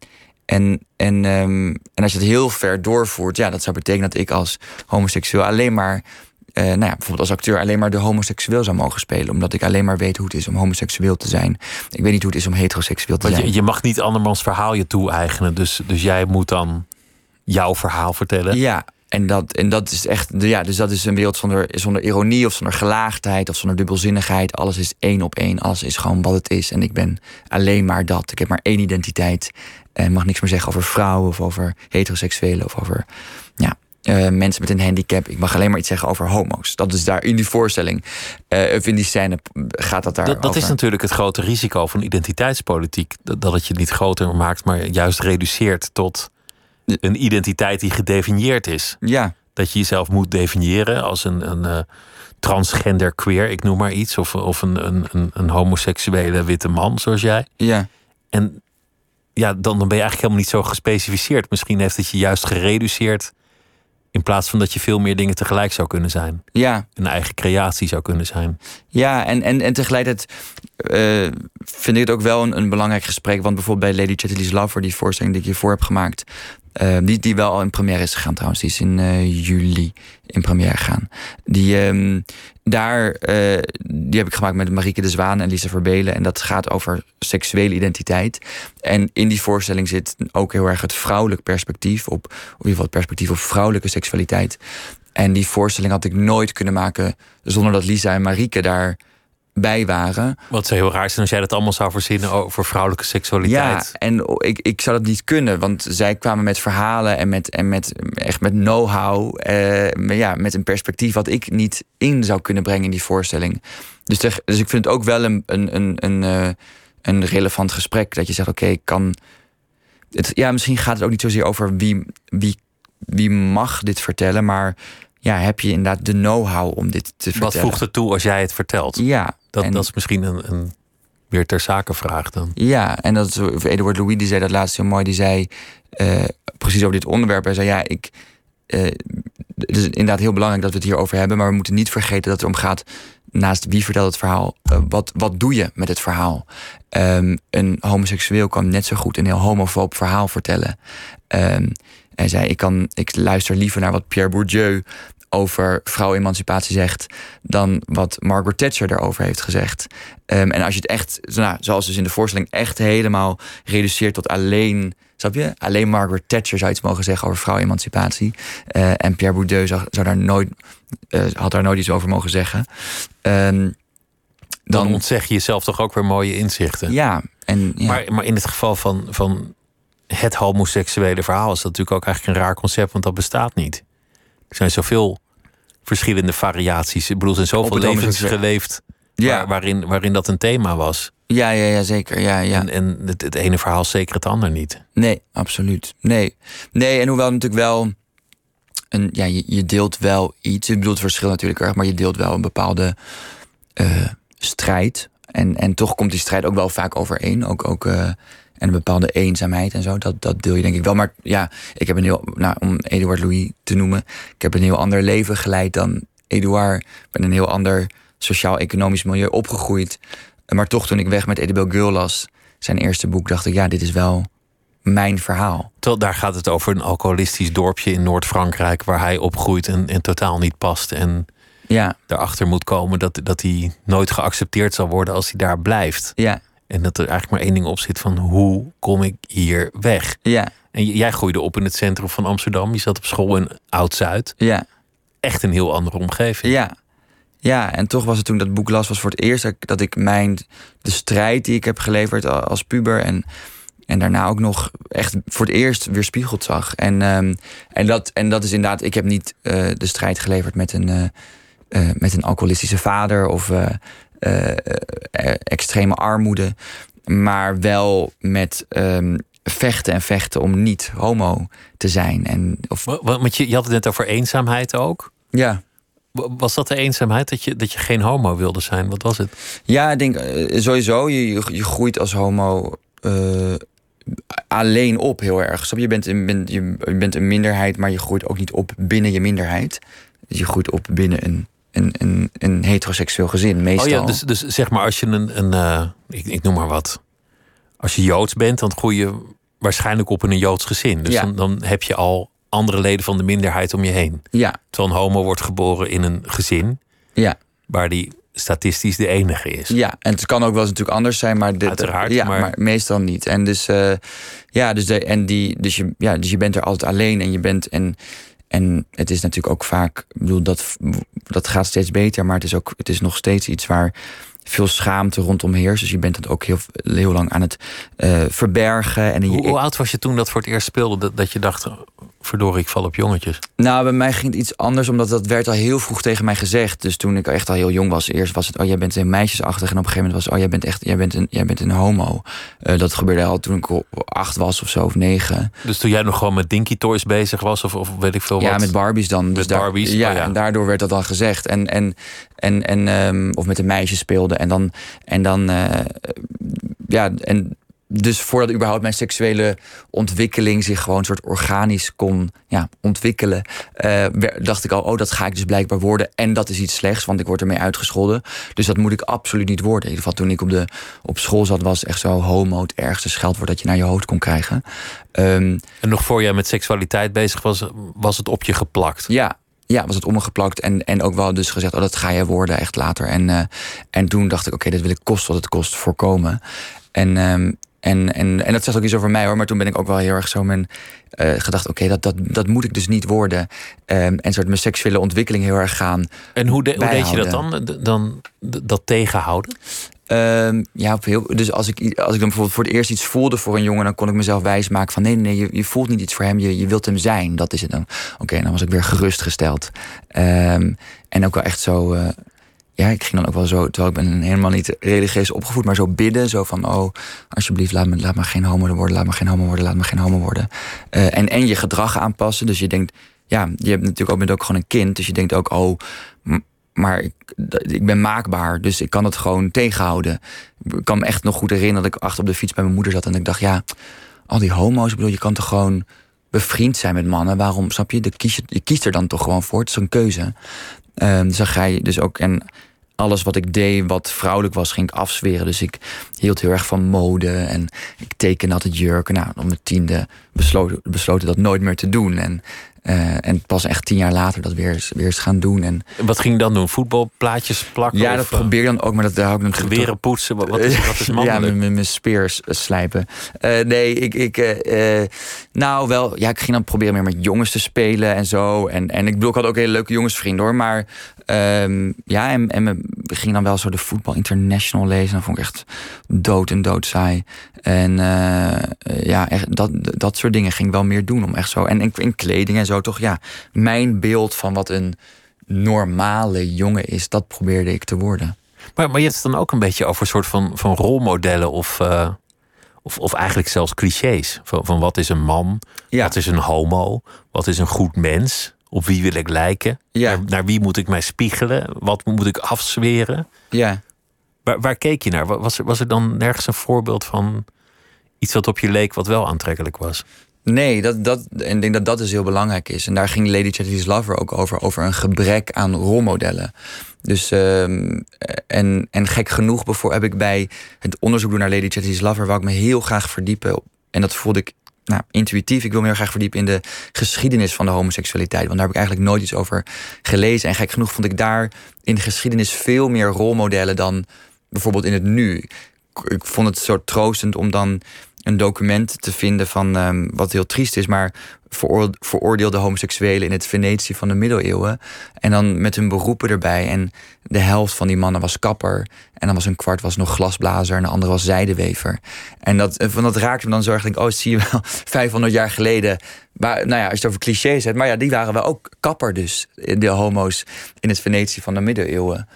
en, en, ehm, en als je het heel ver doorvoert, ja, dat zou betekenen dat ik als homoseksueel alleen maar eh, nou ja, bijvoorbeeld als acteur alleen maar de homoseksueel zou mogen spelen. Omdat ik alleen maar weet hoe het is om homoseksueel te zijn. Ik weet niet hoe het is om heteroseksueel te zijn. je, je mag niet andermans verhaal je toe-eigenen. Dus, dus jij moet dan jouw verhaal vertellen. Ja, en dat, en dat is echt. Ja, dus dat is een wereld zonder, zonder ironie of zonder gelaagdheid of zonder dubbelzinnigheid. Alles is één op één. Alles is gewoon wat het is. En ik ben alleen maar dat. Ik heb maar één identiteit. En mag niks meer zeggen over vrouwen of over heteroseksuelen of over eh, mensen met een handicap. Ik mag alleen maar iets zeggen over homo's. Dat is daar in die voorstelling. eh, of in die scène gaat dat daar. Dat, dat is natuurlijk het grote risico van identiteitspolitiek. Dat, dat het je niet groter maakt, maar juist reduceert tot een identiteit die gedefinieerd is. Ja. Dat je jezelf moet definiëren als een, een eh, transgender queer, ik noem maar iets. Of, of een, een, een, een homoseksuele witte man, zoals jij. Ja. En ja, dan, dan ben je eigenlijk helemaal niet zo gespecificeerd. Misschien heeft het je juist gereduceerd. In plaats van dat je veel meer dingen tegelijk zou kunnen zijn. Ja. Een eigen creatie zou kunnen zijn. Ja, en, en, en tegelijkertijd uh, vind ik het ook wel een, een belangrijk gesprek. Want bijvoorbeeld bij Lady Chatterley's Lover, die voorstelling die ik hiervoor heb gemaakt. Uh, die, die wel al in première is gegaan trouwens. Die is in uh, juli in première gegaan. Die, um, daar, die heb ik gemaakt met Marieke de Zwaan en Lisa Verbelen. En dat gaat over seksuele identiteit. En in die voorstelling zit ook heel erg het vrouwelijk perspectief op, of in ieder geval het perspectief op vrouwelijke seksualiteit. En die voorstelling had ik nooit kunnen maken zonder dat Lisa en Marieke daar bij waren. Wat zou heel raar zijn als jij dat allemaal zou voorzien over vrouwelijke seksualiteit. Ja, en ik, ik zou dat niet kunnen, want zij kwamen met verhalen en met, en met echt met know-how, eh, ja, met een perspectief wat ik niet in zou kunnen brengen in die voorstelling. Dus, dus ik vind het ook wel een, een, een, een, uh, een relevant gesprek dat je zegt: oké, okay, kan. Het, ja, misschien gaat het ook niet zozeer over wie, wie, wie mag dit vertellen, maar ja, heb je inderdaad de know-how om dit te vertellen. Wat voegt er toe als jij het vertelt? Ja. Dat, en, dat is misschien een, een weer ter zake vraag dan. Ja, en dat is, Edward Louis die zei dat laatst heel mooi. Die zei uh, precies over dit onderwerp. Hij zei ja, ik. Uh, het is inderdaad heel belangrijk dat we het hierover hebben. Maar we moeten niet vergeten dat het om gaat. Naast wie vertelt het verhaal, uh, wat, wat doe je met het verhaal? Um, een homoseksueel kan net zo goed een heel homofoob verhaal vertellen. Um, hij zei: ik, kan, ik luister liever naar wat Pierre Bourdieu over vrouwenemancipatie zegt dan wat Margaret Thatcher erover heeft gezegd. Um, en als je het echt, nou, zoals dus in de voorstelling, echt helemaal reduceert tot alleen. Snap je? Alleen Margaret Thatcher zou iets mogen zeggen over vrouwenemancipatie. Uh, en Pierre Bourdieu zou, zou daar nooit, uh, had daar nooit iets over mogen zeggen. Um, dan, dan ontzeg je jezelf toch ook weer mooie inzichten. Ja. En, ja. Maar, maar in het geval van, van het homoseksuele verhaal is dat natuurlijk ook eigenlijk een raar concept, want dat bestaat niet. Er zijn zoveel verschillende variaties. Ik bedoel, er zijn zoveel levens geleefd ja. waar, waarin, waarin dat een thema was. Ja, ja, ja zeker. Ja, ja. En, en het, het ene verhaal zeker het ander niet. Nee, absoluut. Nee. Nee, en hoewel natuurlijk wel. Een, ja, je, je deelt wel iets. Ik bedoel, het verschil natuurlijk erg, maar je deelt wel een bepaalde uh, strijd. En, en toch komt die strijd ook wel vaak overeen. Ook, ook uh, en een bepaalde eenzaamheid en zo. Dat, dat deel je denk ik wel. Maar ja, ik heb een heel, nou, om Eduard Louis te noemen, ik heb een heel ander leven geleid dan Eduard. Ik ben een heel ander sociaal-economisch milieu opgegroeid. Maar toch, toen ik weg met Edibel Girl las, zijn eerste boek, dacht ik, ja, dit is wel mijn verhaal. Terwijl daar gaat het over een alcoholistisch dorpje in Noord-Frankrijk waar hij opgroeit en, en totaal niet past. En ja. daarachter moet komen dat, dat hij nooit geaccepteerd zal worden als hij daar blijft. Ja. En dat er eigenlijk maar één ding op zit van hoe kom ik hier weg? Ja. En jij groeide op in het centrum van Amsterdam. Je zat op school in Oud-Zuid. Ja. Echt een heel andere omgeving. Ja. Ja, en toch was het toen dat boek las, was voor het eerst dat ik mijn, de strijd die ik heb geleverd als puber en, en daarna ook nog echt voor het eerst weer spiegeld zag. En, um, en, dat, en dat is inderdaad, ik heb niet uh, de strijd geleverd met een, uh, uh, met een alcoholistische vader of extreme armoede. Maar wel met um, vechten en vechten om niet homo te zijn. En, of... Want je, je had het net over eenzaamheid ook. Ja. Was dat de eenzaamheid dat je, dat je geen homo wilde zijn? Wat was het? Ja, ik denk uh, sowieso. Je, je groeit als homo uh, alleen op heel erg. Je bent, een, je bent een minderheid, maar je groeit ook niet op binnen je minderheid. Je groeit op binnen een een, een, een heteroseksueel gezin, meestal. Oh ja, dus, dus zeg maar als je een, een uh, ik, ik noem maar wat. Als je Joods bent, dan groei je waarschijnlijk op in een Joods gezin. Dus ja. dan, dan heb je al andere leden van de minderheid om je heen. Ja. Terwijl een homo wordt geboren in een gezin. Ja. Waar die statistisch de enige is. Ja, en het kan ook wel eens natuurlijk anders zijn, maar, Uiteraard, ja, maar... maar... meestal niet. En dus, uh, ja, dus, de, en die, dus, je, ja, dus je bent er altijd alleen en je bent. En, en het is natuurlijk ook vaak, ik bedoel, dat, dat gaat steeds beter, maar het is ook, het is nog steeds iets waar veel schaamte rondom heerst. Dus je bent het ook heel, heel lang aan het uh, verbergen. En hoe, hoe, oud was je toen dat voor het eerst speelde? Dat, dat je dacht, verdorie, ik val op jongetjes? Nou, bij mij ging het iets anders, omdat dat werd al heel vroeg tegen mij gezegd. Dus toen ik echt al heel jong was, eerst was het, oh, jij bent een meisjesachtig. En op een gegeven moment was, oh, jij bent echt, jij bent een, jij bent een homo. Uh, dat gebeurde al toen ik acht was of zo, of negen. Dus toen jij nog gewoon met Dinky Toys bezig was, of, of weet ik veel wat? Ja, met Barbies dan. Met dus Barbies? Daar, ja, oh, ja, en daardoor werd dat al gezegd. En, en, en, en um, of met een meisje speelde. En dan, en dan uh, ja, en dus voordat überhaupt mijn seksuele ontwikkeling zich gewoon een soort organisch kon ja, ontwikkelen, uh, dacht ik al, oh, dat ga ik dus blijkbaar worden. En dat is iets slechts, want ik word ermee uitgescholden. Dus dat moet ik absoluut niet worden. In ieder geval toen ik op, de, op school zat, was echt zo homo het ergste scheldwoord dat je naar je hoofd kon krijgen. Um, en nog voor jij met seksualiteit bezig was, was het op je geplakt? Ja, ja, was het omgeplakt. En, en ook wel dus gezegd, oh, dat ga je worden echt later. En, uh, en toen dacht ik, oké, okay, dit wil ik kost wat het kost voorkomen. En, um, en, en, en dat zegt ook iets over mij hoor. Maar toen ben ik ook wel heel erg zo mijn uh, gedacht: oké, okay, dat, dat, dat moet ik dus niet worden. Um, en soort mijn seksuele ontwikkeling heel erg gaan. En hoe, de, hoe deed je dat dan? dan dat tegenhouden? Um, ja, heel, dus als ik, als ik dan bijvoorbeeld voor het eerst iets voelde voor een jongen, dan kon ik mezelf wijsmaken van nee, nee, nee, je, je voelt niet iets voor hem, je, je wilt hem zijn. Dat is het dan. Oké, okay, dan was ik weer gerustgesteld. Um, en ook wel echt zo. Uh, ja, ik ging dan ook wel zo, terwijl ik ben helemaal niet religieus opgevoed, maar zo bidden. Zo van, oh, alsjeblieft, laat me, laat me geen homo worden, laat me geen homo worden, laat me geen homo worden. Uh, en, en je gedrag aanpassen. Dus je denkt, ja, je hebt natuurlijk ook, bent ook gewoon een kind. Dus je denkt ook, oh, maar ik, ik ben maakbaar, dus ik kan het gewoon tegenhouden. Ik kan me echt nog goed herinneren dat ik achter op de fiets bij mijn moeder zat en ik dacht, ja, al die homo's, ik bedoel, je kan toch gewoon bevriend zijn met mannen. Waarom, snap je? De je, kiest er dan toch gewoon voor. Het is een keuze. Um, dan ga je dus ook. En alles wat ik deed wat vrouwelijk was, ging ik afzweren. Dus ik hield heel erg van mode en ik tekende altijd jurken. Nou, om mijn tiende besloten, besloten dat nooit meer te doen. En uh, en pas echt tien jaar later dat weer eens, weer eens gaan doen. En, wat ging je dan doen? Voetbalplaatjes plakken? Ja, dat of, probeer je dan ook, maar dat hou ik natuurlijk Geweren poetsen, wat, is, wat is <laughs> mannelijk? ja, mijn speers slijpen. Uh, nee, ik, ik uh, nou wel, ja, ik ging dan proberen meer met jongens te spelen en zo. En, en ik bedoel, ik had ook hele leuke jongensvrienden hoor. Maar um, ja, en, en we gingen dan wel zo de Voetbal International lezen. Dat vond ik echt dood en dood saai. En ja, echt, dat, dat soort dingen ging ik wel meer doen om echt zo. En in, in kleding en zo toch, ja, mijn beeld van wat een normale jongen is, dat probeerde ik te worden. Maar, maar je hebt het dan ook een beetje over een soort van, van rolmodellen of, uh, of, of eigenlijk zelfs clichés. Van, van wat is een man, ja. wat is een homo, wat is een goed mens, op wie wil ik lijken, ja. naar, naar, wie moet ik mij spiegelen, wat moet ik afzweren. Ja. Waar, waar keek je naar? Was er, was er dan nergens een voorbeeld van iets wat op je leek wat wel aantrekkelijk was? Nee, dat, dat, en ik denk dat dat dus heel belangrijk is. En daar ging Lady Charity's Lover ook over, over een gebrek aan rolmodellen. Dus, um, en, en gek genoeg bijvoorbeeld heb ik bij het onderzoek doen naar Lady Charity's Lover, wou ik me heel graag verdiepen. En dat voelde ik nou, intuïtief. Ik wil me heel graag verdiepen in de geschiedenis van de homoseksualiteit. Want daar heb ik eigenlijk nooit iets over gelezen. En gek genoeg vond ik daar in de geschiedenis veel meer rolmodellen dan bijvoorbeeld in het nu. Ik vond het zo troostend om dan een document te vinden van um, wat heel triest is, maar veroordeelde homoseksuelen in het Venetië van de middeleeuwen. En dan met hun beroepen erbij. En de helft van die mannen was kapper. En dan was een kwart was nog glasblazer en de andere was zijdewever. En dat, eh, van dat raakte me dan zo erg. Denk, oh, zie je wel, <laughs> 500 jaar geleden. Maar, nou ja, als je het over clichés hebt. Maar ja, die waren wel ook kapper dus. De homo's in het Venetië van de middeleeuwen.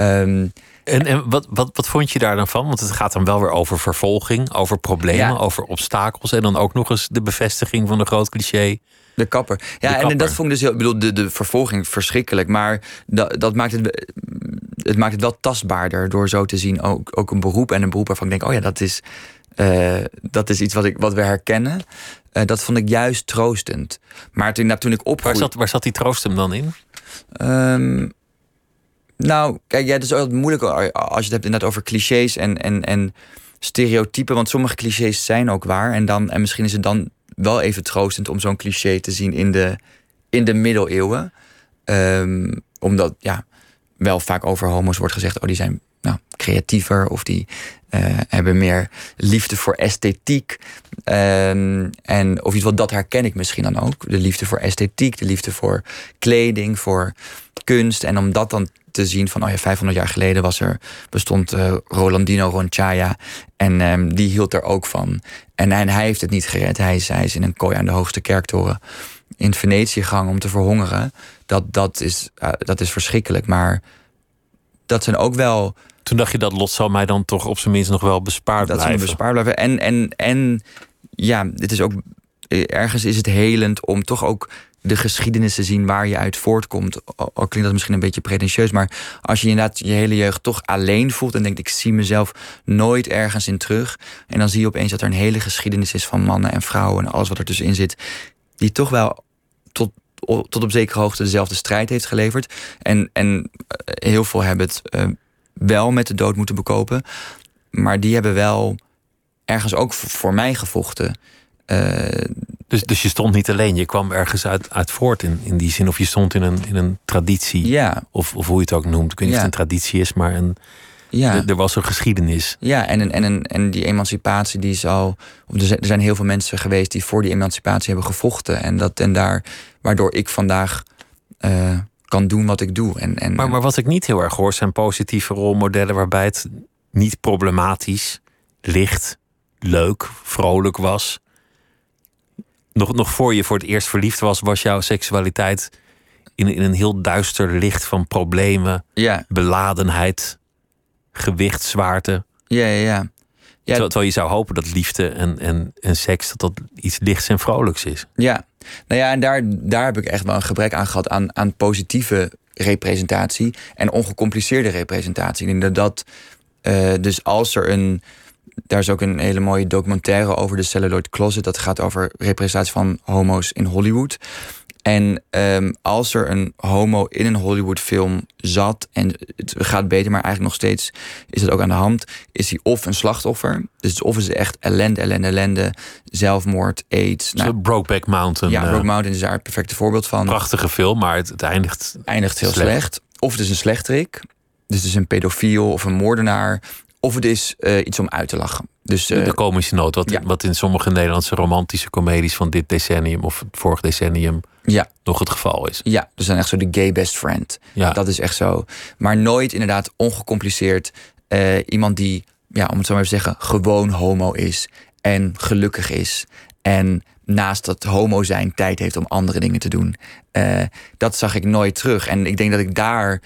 Um, en, en wat, wat, wat vond je daar dan van? Want het gaat dan wel weer over vervolging, over problemen, Ja. over obstakels. En dan ook nog eens de bevestiging van de groot cliché. De kapper. Ja, De en dat vond ik dus heel. Ik bedoel, de, de vervolging verschrikkelijk. Maar dat, dat maakt het. Het maakt het wel tastbaarder door zo te zien. Ook, ook een beroep en een beroep waarvan ik denk: oh ja, dat is. eh, dat is iets wat, ik, wat we herkennen. Eh, dat vond ik juist troostend. Maar toen, nou, toen ik Waar opgroeide. zat, waar zat die troost hem dan in? Ehm, nou, kijk, ja, het is altijd moeilijk als je het hebt inderdaad over clichés en, en, en stereotypen. Want sommige clichés zijn ook waar. En, dan, en misschien is het dan wel even troostend om zo'n cliché te zien in de, in de middeleeuwen. Ehm, omdat, ja, wel vaak over homo's wordt gezegd... oh, die zijn nou, creatiever of die eh, hebben meer liefde voor esthetiek. Ehm, en of iets wat dat herken ik misschien dan ook. De liefde voor esthetiek, de liefde voor kleding, voor kunst. En om dat dan te zien van, oh ja, 500 jaar geleden was er, bestond uh, Rolandino Ronchaya. En ehm, die hield er ook van. En, en, hij heeft het niet gered. Hij is, hij is in een kooi aan de hoogste kerktoren in Venetië gegaan om te verhongeren. Dat, dat, is, uh, dat is verschrikkelijk. Maar dat zijn ook wel. Toen dacht je dat lot zal mij dan toch op zijn minst nog wel bespaard dat blijven. Dat bespaard blijven. En, en, en ja, dit is ook. Ergens is het helend om toch ook de geschiedenis te zien waar je uit voortkomt. Al klinkt dat misschien een beetje pretentieus, maar als je inderdaad je hele jeugd toch alleen voelt en denkt: ik zie mezelf nooit ergens in terug. En dan zie je opeens dat er een hele geschiedenis is van mannen en vrouwen en alles wat er tussenin zit, die toch wel tot, tot op zekere hoogte dezelfde strijd heeft geleverd. En, en heel veel hebben het uh, wel met de dood moeten bekopen, maar die hebben wel ergens ook voor mij gevochten. Uh, dus, dus je stond niet alleen, je kwam ergens uit, uit voort in, in die zin. Of je stond in een, in een traditie. Ja. Of, of hoe je het ook noemt. Ik weet niet ja. of het een traditie is, maar een, ja. er was een geschiedenis. Ja, en, en, en, en die emancipatie die is al. Er zijn heel veel mensen geweest die voor die emancipatie hebben gevochten. En, dat, en daar, waardoor ik vandaag uh, kan doen wat ik doe. En, en, maar, maar wat ik niet heel erg hoor, zijn positieve rolmodellen waarbij het niet problematisch, licht, leuk, vrolijk was nog, nog voor je voor het eerst verliefd was, was jouw seksualiteit in, in een heel duister licht van problemen, ja. beladenheid, gewicht, zwaarte. Ja, ja, ja. ja. Terwijl, terwijl je zou hopen dat liefde en, en, en seks dat dat iets lichts en vrolijks is. Ja, nou ja, en daar, daar heb ik echt wel een gebrek aan gehad aan, aan positieve representatie en ongecompliceerde representatie. Denk dat dat, uh, dus als er een daar is ook een hele mooie documentaire over de Celluloid Closet. Dat gaat over representatie van homo's in Hollywood. En um, als er een homo in een Hollywood-film zat en het gaat beter, maar eigenlijk nog steeds is het ook aan de hand, is hij of een slachtoffer. Dus of is het echt ellende, ellende, ellende, zelfmoord, aids. Nou, Brokeback Mountain. Ja, Brokeback Mountain is daar het perfecte voorbeeld van. Prachtige film, maar het, het eindigt, eindigt heel slecht. slecht. Of het is een slechterik. Dus het is een pedofiel of een moordenaar. Of het is uh, iets om uit te lachen. Dus, uh, de komische noot, wat, ja. wat in sommige Nederlandse romantische comedies van dit decennium of het vorig decennium ja. nog het geval is. Ja, dus dan echt zo de gay best friend. Ja. Dat is echt zo. Maar nooit inderdaad ongecompliceerd uh, iemand die, ja, om het zo maar even te zeggen, gewoon homo is en gelukkig is. En naast dat homo zijn tijd heeft om andere dingen te doen. Uh, dat zag ik nooit terug. En ik denk dat ik daar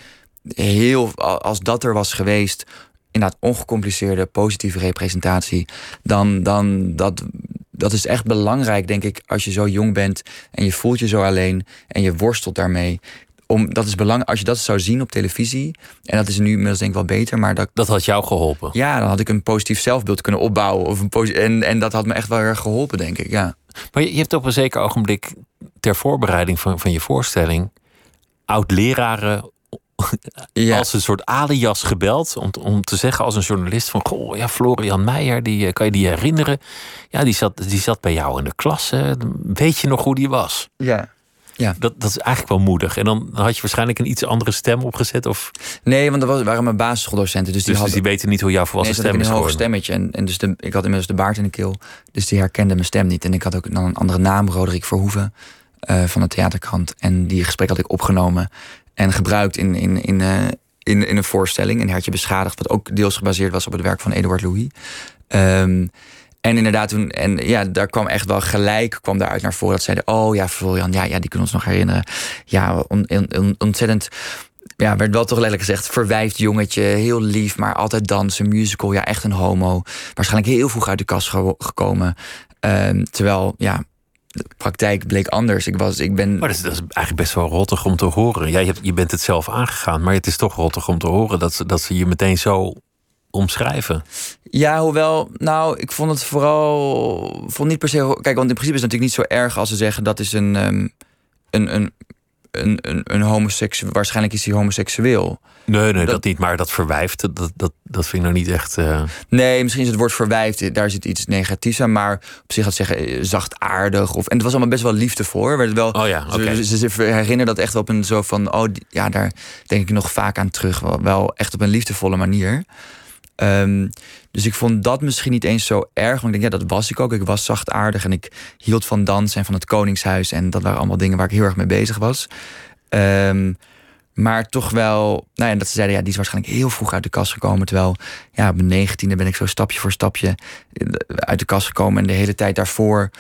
heel, als dat er was geweest, inderdaad ongecompliceerde, positieve representatie, dan, dan dat, dat is echt belangrijk, denk ik, als je zo jong bent en je voelt je zo alleen en je worstelt daarmee. Om, dat is belangrijk als je dat zou zien op televisie. En dat is nu inmiddels denk ik wel beter. Maar dat, dat had jou geholpen. Ja, dan had ik een positief zelfbeeld kunnen opbouwen. Of een en, en dat had me echt wel erg geholpen, denk ik. Ja. Maar je, je hebt op een zeker ogenblik ter voorbereiding van, van je voorstelling oud-leraren ja. als een soort alias gebeld. Om, om te zeggen als een journalist van... Goh, ja, Florian Meijer, die, eh, kan je die herinneren? Ja, die zat, die zat bij jou in de klas. Hè? Weet je nog hoe die was? Ja. Ja. Dat, dat is eigenlijk wel moedig. En dan had je waarschijnlijk een iets andere stem opgezet? Of? Nee, want dat was, waren mijn basisschooldocenten. Dus die, dus, hadden, dus die weten niet hoe jouw volwassen nee, stem is een hoog stemmetje. En, en dus de, ik had inmiddels de baard in de keel. Dus die herkende mijn stem niet. En ik had ook dan een andere naam, Roderick Verhoeven. Uh, van de theaterkrant. En die gesprek had ik opgenomen en gebruikt in, in, in, uh, in, in een voorstelling. Een hertje beschadigd, wat ook deels gebaseerd was op het werk van Eduard Louis. Um, en inderdaad, toen, en ja, daar kwam echt wel gelijk kwam daaruit naar voren dat zeiden: Oh ja, Florian, ja, ja, die kunnen ons nog herinneren. Ja, on, on, ontzettend. Ja, werd wel toch letterlijk gezegd: verwijfd jongetje, heel lief, maar altijd dansen, musical. Ja, echt een homo. Waarschijnlijk heel vroeg uit de kast gekomen. Um, terwijl, ja, de praktijk bleek anders. Ik, was, ik ben... Maar dat is, dat is eigenlijk best wel rottig om te horen. Jij hebt, je bent het zelf aangegaan, maar het is toch rottig om te horen dat ze, dat ze je meteen zo omschrijven. Ja, hoewel, nou, ik vond het vooral. vond niet per se. Kijk, want in principe is het natuurlijk niet zo erg als ze zeggen dat is een, um, een, een, een, een, een homoseksueel. Waarschijnlijk is hij homoseksueel. Nee, nee, dat, Dat- niet. Maar dat verwijft, dat, dat, dat vind ik nou niet echt... eh, Nee, misschien is het woord verwijfd, daar zit iets negatiefs aan. Maar op zich had zeggen eh, zachtaardig. Of, en het was allemaal best wel liefdevol. hoor. Werd wel, Oh ja, oké. ze, ze, ze herinneren dat echt op een zo van... Oh, ja, daar denk ik nog vaak aan terug. Wel, wel echt op een liefdevolle manier. Ehm, dus ik vond dat misschien niet eens zo erg. Want ik denk, ja, dat was ik ook. Ik was zachtaardig en ik hield van dansen en van het Koningshuis. En dat waren allemaal dingen waar ik heel erg mee bezig was. Ehm, maar toch wel, nou ja, dat ze zeiden, ja, die is waarschijnlijk heel vroeg uit de kast gekomen. Terwijl, ja, op mijn negentiende ben ik zo stapje voor stapje uit de kast gekomen. En de hele tijd daarvoor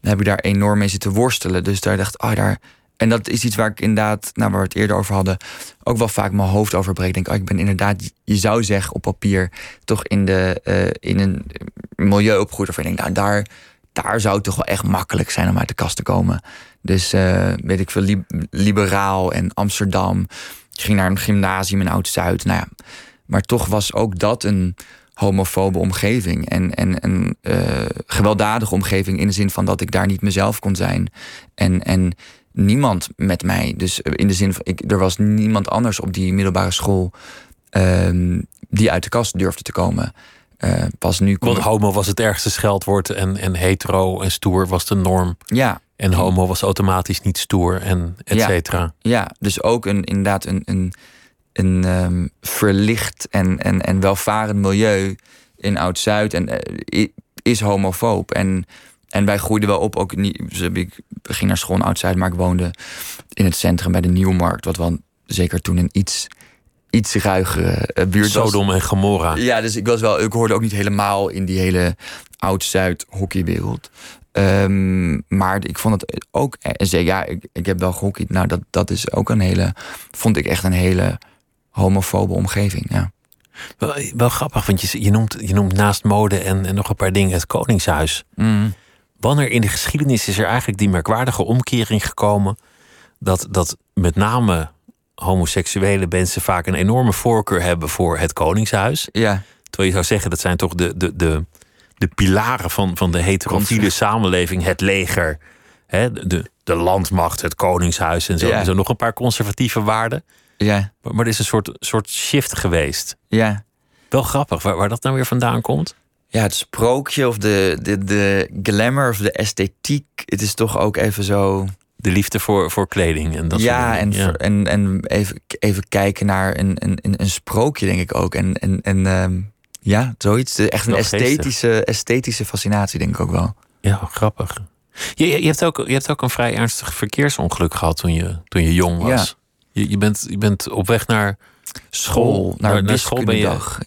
heb ik daar enorm mee zitten worstelen. Dus daar dacht oh, daar. En dat is iets waar ik inderdaad, nou, waar we het eerder over hadden, ook wel vaak mijn hoofd over breek. Denk, oh, ik ben inderdaad, je zou zeggen op papier, toch in, de, eh, in een milieu opgegroeid. Waarvan ik denk, nou, daar, daar zou het toch wel echt makkelijk zijn om uit de kast te komen. Dus eh, weet ik veel, li- liberaal en Amsterdam. Ik ging naar een gymnasium in Oud-Zuid. Nou ja, maar toch was ook dat een homofobe omgeving. En, en een eh, gewelddadige omgeving in de zin van dat ik daar niet mezelf kon zijn. En, en niemand met mij. Dus in de zin van, ik, er was niemand anders op die middelbare school ehm, die uit de kast durfde te komen. Eh, pas nu kon Want homo was het ergste scheldwoord en, en hetero en stoer was de norm. Ja. En homo was automatisch niet stoer en et Ja. cetera. Ja, dus ook een, inderdaad een, een, een ehm, verlicht en, en, en welvarend milieu in Oud-Zuid en, eh, is homofoob. En, en wij groeiden wel op, ook niet, dus ik ging naar school in Oud-Zuid, maar ik woonde in het centrum bij de Nieuwmarkt, wat wel zeker toen een iets, iets ruigere eh, buurt was. Sodom en Gomorra. Ja, dus ik was wel, ik hoorde ook niet helemaal in die hele oud-Zuid hockeywereld. Ehm, maar ik vond het ook, zeker, ja, ik, ik heb wel gehockeyd. Nou, dat, dat is ook een hele, vond ik echt een hele homofobe omgeving. Ja. Wel, wel grappig, want je, je, noemt, je noemt naast mode en, en nog een paar dingen het Koningshuis. Mm. Wanneer in de geschiedenis is er eigenlijk die merkwaardige omkering gekomen dat, dat met name homoseksuele mensen vaak een enorme voorkeur hebben voor het Koningshuis? Ja. Terwijl je zou zeggen dat zijn toch de, de, de, de pilaren van, van de heterofiele samenleving, het leger, hè, de, de landmacht, het Koningshuis en zo, Ja. en zo nog een paar conservatieve waarden. Ja. Maar, maar er is een soort, soort shift geweest. Ja. Wel grappig, waar, waar dat nou weer vandaan komt. Ja, het sprookje of de, de, de glamour of de esthetiek. Het is toch ook even zo. De liefde voor, voor kleding en dat ja, soort en. Ja. en, en even, even kijken naar een, een, een, sprookje, denk ik ook. En, en, en ehm, ja, zoiets. Echt een esthetische, esthetische fascinatie, denk ik ook wel. Ja, grappig. Je, je, je hebt ook, je hebt ook een vrij ernstig verkeersongeluk gehad toen je, toen je jong was. Ja. Je, je, bent, je bent op weg naar school. naar naar school ben je wiskundedag,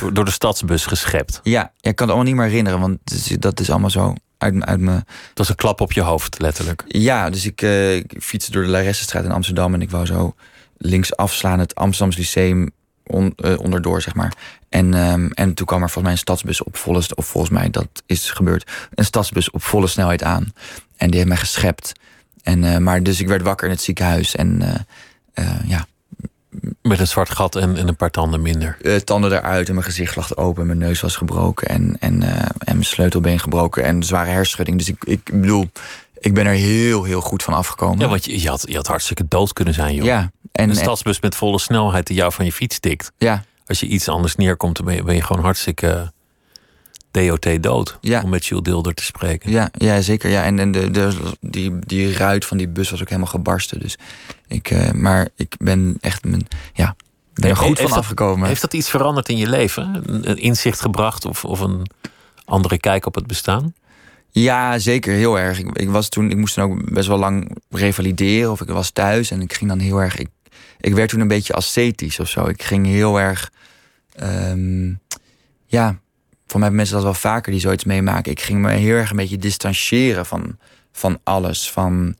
ja. door, de stadsbus geschept. Ja, ik kan het allemaal niet meer herinneren, want is- dat is allemaal zo uit, uit me. Het was een klap op je hoofd, letterlijk. Ja, dus ik, eh, ik fietste door de Laressenstraat in Amsterdam en ik wou zo links afslaan het Amsterdams Lyceum on- eh, onderdoor, zeg maar. En, ehm, en toen kwam er volgens mij een stadsbus op volle, of volgens mij dat is gebeurd, een stadsbus op volle snelheid aan. En die heeft mij geschept. En, eh, maar dus ik werd wakker in het ziekenhuis en eh, eh, ja, Met een zwart gat en, en een paar tanden minder. eh, tanden eruit en mijn gezicht lag open. Mijn neus was gebroken en, en, eh, en mijn sleutelbeen gebroken en zware hersenschudding. Dus ik, ik bedoel, ik ben er heel, heel goed van afgekomen. Ja, want je, je, had, je had hartstikke dood kunnen zijn, joh. Ja, en- een stadsbus met volle snelheid die jou van je fiets tikt. Ja. Als je iets anders neerkomt, dan ben je, ben je gewoon hartstikke DOT dood. Ja. Om met Jules Deelder te spreken. Ja, ja zeker. Ja. En, en de, de, die, die ruit van die bus was ook helemaal gebarsten. Dus ik, eh, maar ik ben echt mijn, ja, ben er goed Heeft van dat- afgekomen. Heeft dat iets veranderd in je leven? Een, inzicht gebracht of, of een andere kijk op het bestaan? Ja, zeker. Heel erg. Ik, ik, was toen, ik moest toen ook best wel lang revalideren. Of ik was thuis en ik ging dan heel erg. Ik, ik werd toen een beetje ascetisch of zo. Ik ging heel erg. ehm, ja, voor mij hebben mensen dat wel vaker die zoiets meemaken. Ik ging me heel erg een beetje distancieren van, van alles. Van,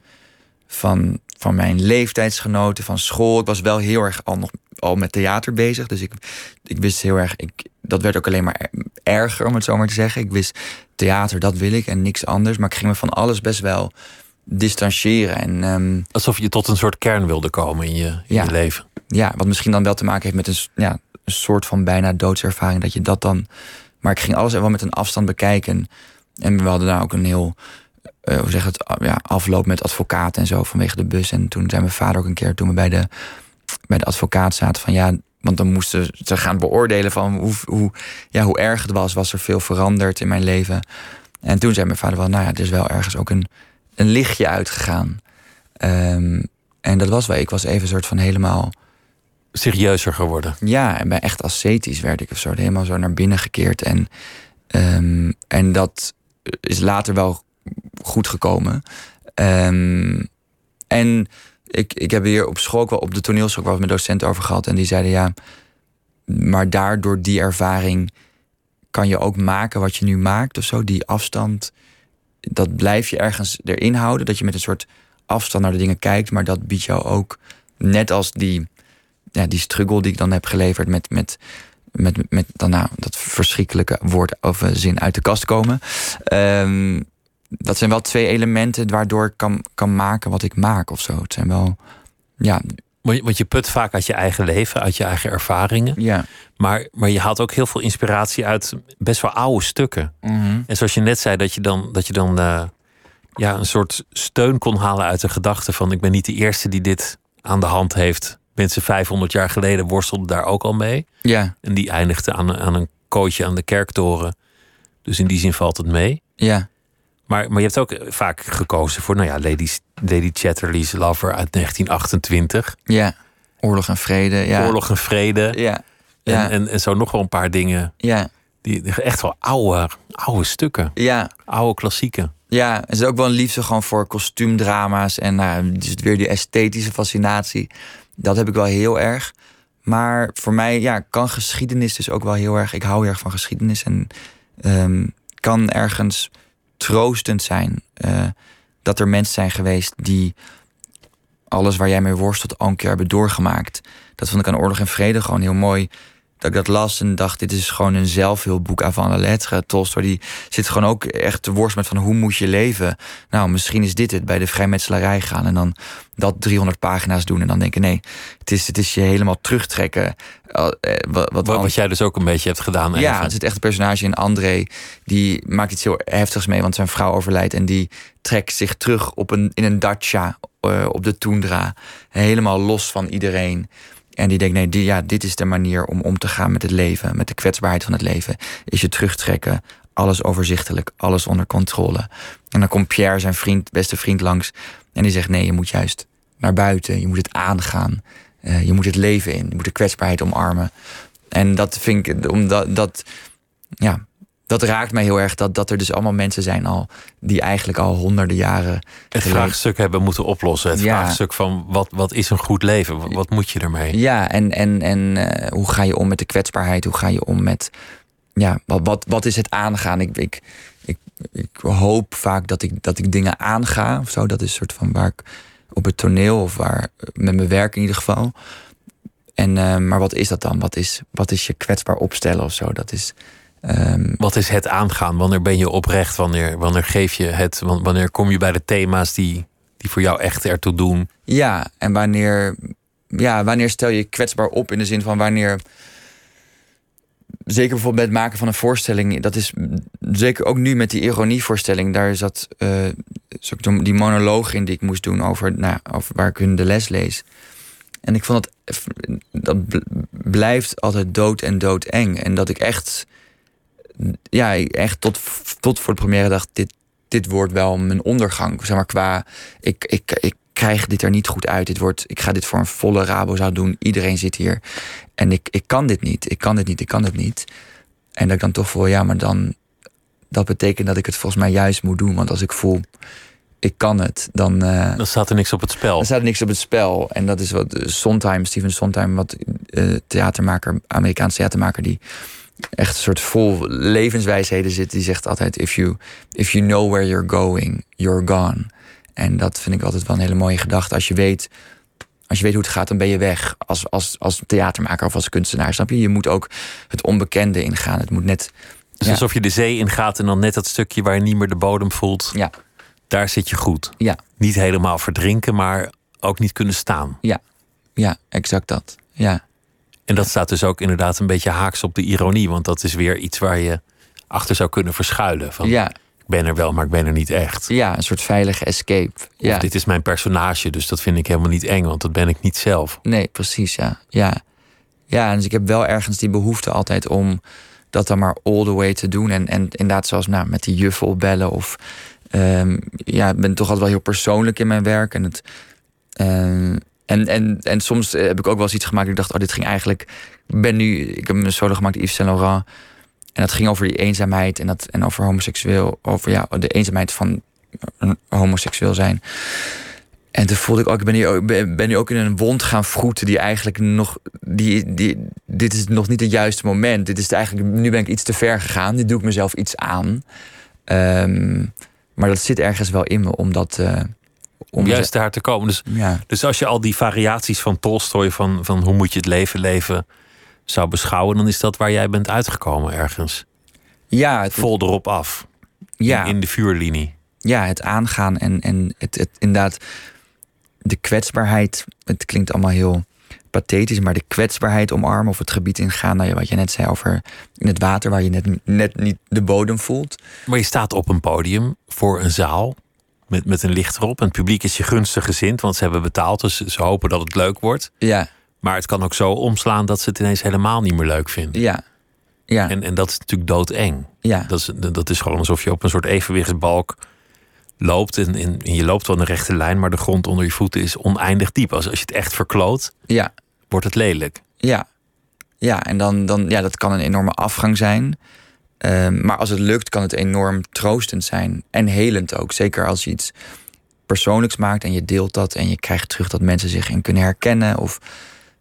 van, van mijn leeftijdsgenoten, van school. Ik was wel heel erg al, nog, al met theater bezig. Dus ik, ik wist heel erg. Ik, dat werd ook alleen maar er- erger, om het zo maar te zeggen. Ik wist theater, dat wil ik en niks anders. Maar ik ging me van alles best wel distancieren. En, ehm, Alsof je tot een soort kern wilde komen in je, in Ja. je leven. ja, wat misschien dan wel te maken heeft met een, ja, een soort van bijna doodservaring. Dat je dat dan. Maar ik ging alles wel met een afstand bekijken. En we hadden daar ook een heel eh, hoe zeg het, ja, afloop met advocaat en zo vanwege de bus. En toen zei mijn vader ook een keer, toen we bij de, bij de advocaat zaten, van ja, want dan moesten ze gaan beoordelen van hoe, hoe, ja, hoe erg het was. Was er veel veranderd in mijn leven? En toen zei mijn vader wel, nou ja, er is wel ergens ook een, een lichtje uitgegaan. Ehm, en dat was wel, ik was even een soort van helemaal... Serieuzer geworden. Ja, en bij echt ascetisch werd ik of zo. Helemaal zo naar binnen gekeerd. En, ehm, en dat is later wel goed gekomen. Ehm, en ik, ik heb hier op school wel op de toneelschool wel met docenten over gehad. En die zeiden ja, maar daardoor die ervaring kan je ook maken wat je nu maakt of zo. Die afstand, dat blijf je ergens erin houden. Dat je met een soort afstand naar de dingen kijkt. Maar dat biedt jou ook, net als die, ja, die struggle die ik dan heb geleverd met, met, met, met dan nou, dat verschrikkelijke woord of zin uit de kast komen. Um, dat zijn wel twee elementen waardoor ik kan, kan maken wat ik maak of zo. Het zijn wel, ja. Want je put vaak uit je eigen leven, uit je eigen ervaringen. Ja. Maar, maar je haalt ook heel veel inspiratie uit best wel oude stukken. Mhm. En zoals je net zei, dat je dan, dat je dan uh, ja, een soort steun kon halen uit de gedachte van... ik ben niet de eerste die dit aan de hand heeft. Mensen 500 jaar geleden worstelden daar ook al mee. Ja. En die eindigde aan, aan een kootje aan de kerktoren. Dus in die zin valt het mee. Ja. Maar, maar je hebt ook vaak gekozen voor, nou ja, Lady, Lady Chatterley's Lover uit 1928. Ja, Oorlog en Vrede. Ja. Oorlog en Vrede. Ja. ja. En, en, en zo nog wel een paar dingen. Ja. Die, echt wel oude, oude stukken. Ja. Oude klassieken. Ja, er is ook wel een liefde gewoon voor kostuumdrama's. En nou, dus weer die esthetische fascinatie. Dat heb ik wel heel erg. Maar voor mij ja, kan geschiedenis dus ook wel heel erg. Ik hou heel erg van geschiedenis. En um, kan ergens troostend zijn. Uh, dat er mensen zijn geweest die alles waar jij mee worstelt al een keer hebben doorgemaakt. Dat vond ik aan Oorlog en Vrede gewoon heel mooi. Dat ik dat las en dacht, dit is gewoon een zelfhulpboek avant la lettre. Tolstoy die zit gewoon ook echt te worstelen met van hoe moet je leven. Nou, misschien is dit het, bij de vrijmetselarij gaan en dan dat 300 pagina's doen en dan denken, nee, het is, het is je helemaal terugtrekken. Wat, wat, wat jij dus ook een beetje hebt gedaan. Ja, het zit echt een personage in André. Die maakt iets heel heftigs mee, want zijn vrouw overlijdt. En die trekt zich terug op een, in een dacha uh, op de toendra. Helemaal los van iedereen. En die denkt, nee, die, ja, dit is de manier om om te gaan met het leven. Met de kwetsbaarheid van het leven. Is je terugtrekken. Alles overzichtelijk. Alles onder controle. En dan komt Pierre, zijn vriend, beste vriend, langs. En die zegt, nee, je moet juist naar buiten. Je moet het aangaan. Uh, je moet het leven in. Je moet de kwetsbaarheid omarmen. En dat vind ik, omdat dat, ja, dat raakt mij heel erg. Dat, dat er dus allemaal mensen zijn al die eigenlijk al honderden jaren. Het vraagstuk hebben moeten oplossen. Het ja. vraagstuk van wat, wat is een goed leven? Wat, wat moet je ermee? Ja, en, en, en uh, hoe ga je om met de kwetsbaarheid? Hoe ga je om met. Ja, wat, wat, wat is het aangaan? Ik, ik, ik, ik hoop vaak dat ik, dat ik dingen aanga of zo. Dat is een soort van waar ik op het toneel of waar met mijn werk in ieder geval. En, uh, maar wat is dat dan? Wat is, wat is je kwetsbaar opstellen of zo? Dat is. Um, wat is het aangaan? Wanneer ben je oprecht? Wanneer, wanneer geef je het? Wanneer kom je bij de thema's die, die voor jou echt ertoe doen? Ja, en wanneer, ja, wanneer stel je kwetsbaar op in de zin van wanneer. Zeker bijvoorbeeld bij het maken van een voorstelling. Dat is zeker ook nu met die ironievoorstelling. Daar zat uh, die monoloog in die ik moest doen over, nou, over waar ik hun de les lees. En ik vond dat, dat blijft altijd dood en doodeng. En dat ik echt, ja, echt tot, tot voor de première dacht: dit, dit wordt wel mijn ondergang. Zeg maar qua, ik, ik, ik krijg dit er niet goed uit. Dit wordt, ik ga dit voor een volle rabo zou doen. Iedereen zit hier. En ik, ik kan dit niet. Ik kan dit niet. Ik kan dit niet. En dat ik dan toch voel, ja, maar dan. Dat betekent dat ik het volgens mij juist moet doen. Want als ik voel, ik kan het, dan... Uh, dan staat er niks op het spel. Dan staat er niks op het spel. En dat is wat Sondheim, Steven Sondheim, wat uh, theatermaker, Amerikaanse theatermaker, die echt een soort vol levenswijsheden zit. Die zegt altijd, if you, if you know where you're going, you're gone. En dat vind ik altijd wel een hele mooie gedachte. Als je weet, als je weet hoe het gaat, dan ben je weg. Als, als, als theatermaker of als kunstenaar, snap je? Je moet ook het onbekende ingaan. Het moet net... Dus ja. alsof je de zee ingaat en dan net dat stukje waar je niet meer de bodem voelt. Ja daar zit je goed. Ja. Niet helemaal verdrinken, maar ook niet kunnen staan. Ja, ja exact dat. Ja. En dat staat dus ook inderdaad een beetje haaks op de ironie, want dat is weer iets waar je achter zou kunnen verschuilen. Van, ja. Ik ben er wel, maar ik ben er niet echt. Ja, een soort veilige escape. Of Ja. dit is mijn personage, dus dat vind ik helemaal niet eng, want dat ben ik niet zelf. Nee, precies, ja. Ja, ja dus ik heb wel ergens die behoefte altijd om dat dan maar all the way te doen. En, en inderdaad, zoals nou, met die juffel opbellen. Of ehm, ja, ik ben toch altijd wel heel persoonlijk in mijn werk. En, het, ehm, en, en, en soms heb ik ook wel eens iets gemaakt. Ik dacht, oh, dit ging eigenlijk. Ik ben nu. Ik heb een solo gemaakt, Yves Saint Laurent. En dat ging over die eenzaamheid en, dat, en over homoseksueel. Over ja, de eenzaamheid van homoseksueel zijn. En toen voelde ik ook, ik ben, ook- ben nu ook in een wond gaan vroeten die eigenlijk nog, die, die, dit is nog niet het juiste moment. Dit is eigenlijk, nu ben ik iets te ver gegaan. Nu doe ik mezelf iets aan. Ehm, maar dat zit ergens wel in me, omdat. eh, Om juist daar te komen. Dus, Ja. dus als je al die variaties van Tolstoy, van, van hoe moet je het leven leven, zou beschouwen, dan is dat waar jij bent uitgekomen ergens. Ja, het, Vol erop af. Ja. In, in de vuurlinie. ja, het aangaan en, en het, het inderdaad, de kwetsbaarheid. Het klinkt allemaal heel pathetisch, maar de kwetsbaarheid omarmen of het gebied ingaan, nou wat je net zei over in het water waar je net, net niet de bodem voelt. Maar je staat op een podium voor een zaal met, met een licht erop. En het publiek is je gunstig gezind, want ze hebben betaald. Dus ze hopen dat het leuk wordt. Ja, Maar het kan ook zo omslaan dat ze het ineens helemaal niet meer leuk vinden. ja, ja, En, en dat is natuurlijk doodeng. ja. Dat is, dat is gewoon alsof je op een soort evenwichtsbalk loopt. En, en, en je loopt wel een rechte lijn, maar de grond onder je voeten is oneindig diep. Als, als je het echt verkloot, ja. wordt het lelijk. Ja, ja en dan, dan, ja, dat kan een enorme afgang zijn. Ehm, maar als het lukt, kan het enorm troostend zijn. En helend ook. Zeker als je iets persoonlijks maakt en je deelt dat en je krijgt terug dat mensen zich in kunnen herkennen. Of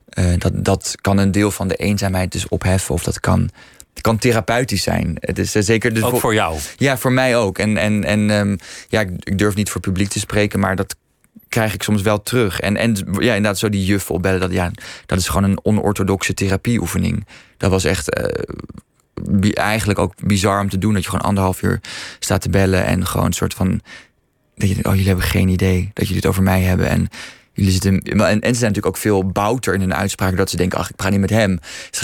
eh, dat, dat kan een deel van de eenzaamheid dus opheffen. Of dat kan, kan therapeutisch zijn. Het is eh, zeker. Dus Ook voor- voor jou. ja, voor mij ook. En, en, en ehm, ja, ik, ik durf niet voor publiek te spreken, maar dat krijg ik soms wel terug. En, en ja, inderdaad, zo die juf opbellen, dat, ja, dat is gewoon een onorthodoxe therapieoefening. Dat was echt eh, eigenlijk ook bizar om te doen. Dat je gewoon anderhalf uur staat te bellen en gewoon een soort van. Dat je oh, jullie hebben geen idee dat jullie het over mij hebben. En jullie zitten. En, en ze zijn natuurlijk ook veel bouter in hun uitspraken. Dat ze denken, ach, ik praat niet met hem.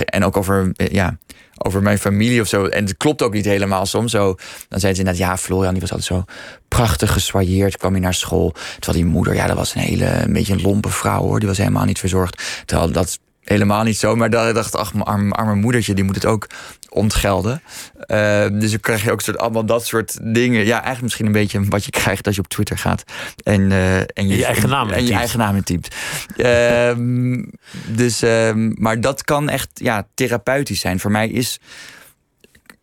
En ook over, eh, ja, over mijn familie of zo. En het klopt ook niet helemaal soms. Zo, dan zeiden ze inderdaad, ja, Florian die was altijd zo prachtig gessoigneerd. Kwam hij naar school. Terwijl die moeder, ja, dat was een hele, beetje een lompe vrouw hoor. Die was helemaal niet verzorgd. Terwijl dat helemaal niet zo. Maar dan dacht ik, ach, mijn arme, arme moedertje, die moet het ook ontgelden. Eh, dus dan krijg je ook soort, allemaal dat soort dingen. Ja, eigenlijk misschien een beetje wat je krijgt als je op Twitter gaat. En, eh, en je eigen naam en, je eigen naam intypt. Ehm, <laughs> dus, ehm, maar dat kan echt ja, therapeutisch zijn. Voor mij is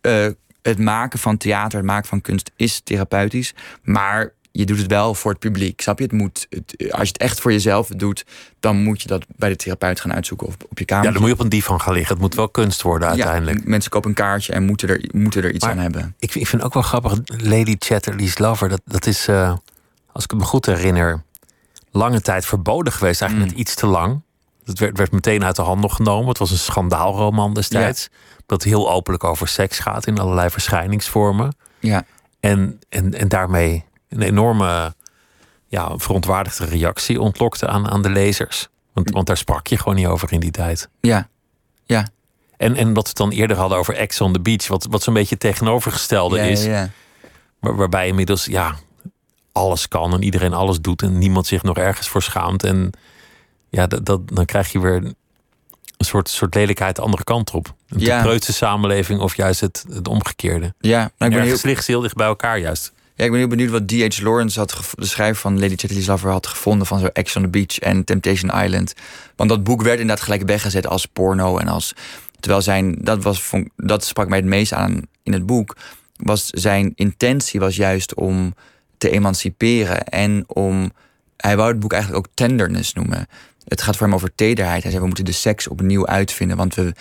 eh, het maken van theater, het maken van kunst is therapeutisch. Maar je doet het wel voor het publiek. Snap je? Het moet, het, als je het echt voor jezelf doet, dan moet je dat bij de therapeut gaan uitzoeken of op je kamer. Ja, dan moet je op een divan gaan liggen. Het moet wel kunst worden uiteindelijk. Ja, mensen kopen een kaartje en moeten er, moeten er iets Maar aan hebben. Ik, ik vind ook wel grappig, Lady Chatterley's Lover, dat, dat is, eh, als ik het me goed herinner, lange tijd verboden geweest. Eigenlijk Mm. net iets te lang. Het werd, werd meteen uit de handen genomen. Het was een schandaalroman destijds. Dat heel openlijk over seks gaat in allerlei verschijningsvormen. Ja, En, en, en daarmee een enorme ja, verontwaardigde reactie ontlokte aan, aan de lezers. Want, want daar sprak je gewoon niet over in die tijd. ja, ja. En, en dat we het dan eerder hadden over Ex on the Beach, wat, wat zo'n beetje tegenovergestelde ja, is. ja. Waar- waarbij inmiddels ja, alles kan en iedereen alles doet en niemand zich nog ergens voor schaamt. En ja, dat, dat, dan krijg je weer een soort, soort lelijkheid de andere kant op. Een Ja. samenleving of juist het, het omgekeerde. ja. Nou, ik ben heel, ligt heel dicht bij elkaar juist. Ja, ik ben heel benieuwd wat D.H. Lawrence, had de schrijver van Lady Chatterley's Lover, had gevonden van zo Ex on the Beach en Temptation Island. Want dat boek werd inderdaad gelijk weggezet als porno en als. Terwijl zijn, dat, was, dat sprak mij het meest aan in het boek, was zijn intentie was juist om te emanciperen en om. Hij wou het boek eigenlijk ook tenderness noemen. Het gaat voor hem over tederheid. Hij zei: we moeten de seks opnieuw uitvinden, want we,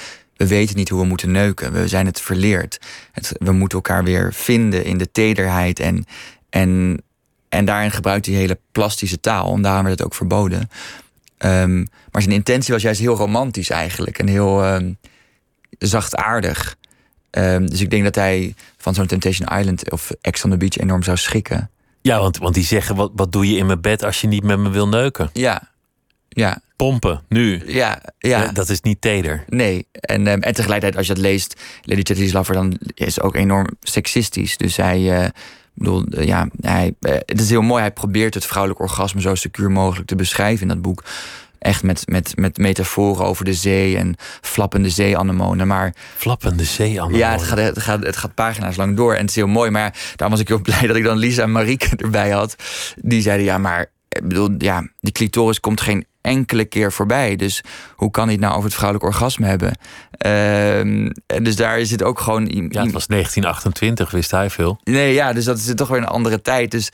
we weten niet hoe we moeten neuken. We zijn het verleerd. Het, we moeten elkaar weer vinden in de tederheid. En, en, en daarin gebruikt hij hele plastische taal. En daarom werd het ook verboden. Ehm, maar zijn intentie was juist heel romantisch eigenlijk. En heel ehm, zachtaardig. Ehm, dus ik denk dat hij van zo'n Temptation Island of Ex on the Beach enorm zou schrikken. Ja, want, want die zeggen, wat, wat doe je in mijn bed als je niet met me wil neuken? Ja, ja, Pompen, nu. ja, ja. Eh, Dat is niet teder. Nee, en, ehm, en tegelijkertijd als je dat leest, Lady Chatterley's Lover, dan is ook enorm seksistisch. Dus hij, eh, bedoel, eh, ja, hij, het is heel mooi. Hij probeert het vrouwelijk orgasme zo secuur mogelijk te beschrijven in dat boek. Echt met, met, met metaforen over de zee en flappende zeeanemonen. Maar, flappende zeeanemonen? Ja, het gaat, het, gaat, het gaat pagina's lang door. En het is heel mooi. Maar daar was ik heel <laughs> blij dat ik dan Lisa en Marieke erbij had. Die zeiden, ja, maar ik bedoel, ja, die clitoris komt geen enkele keer voorbij. Dus hoe kan hij het nou over het vrouwelijk orgasme hebben? Uh, dus daar is het ook gewoon. Ja, het was 1928, wist hij veel. Nee, ja, dus dat is toch weer een andere tijd. Dus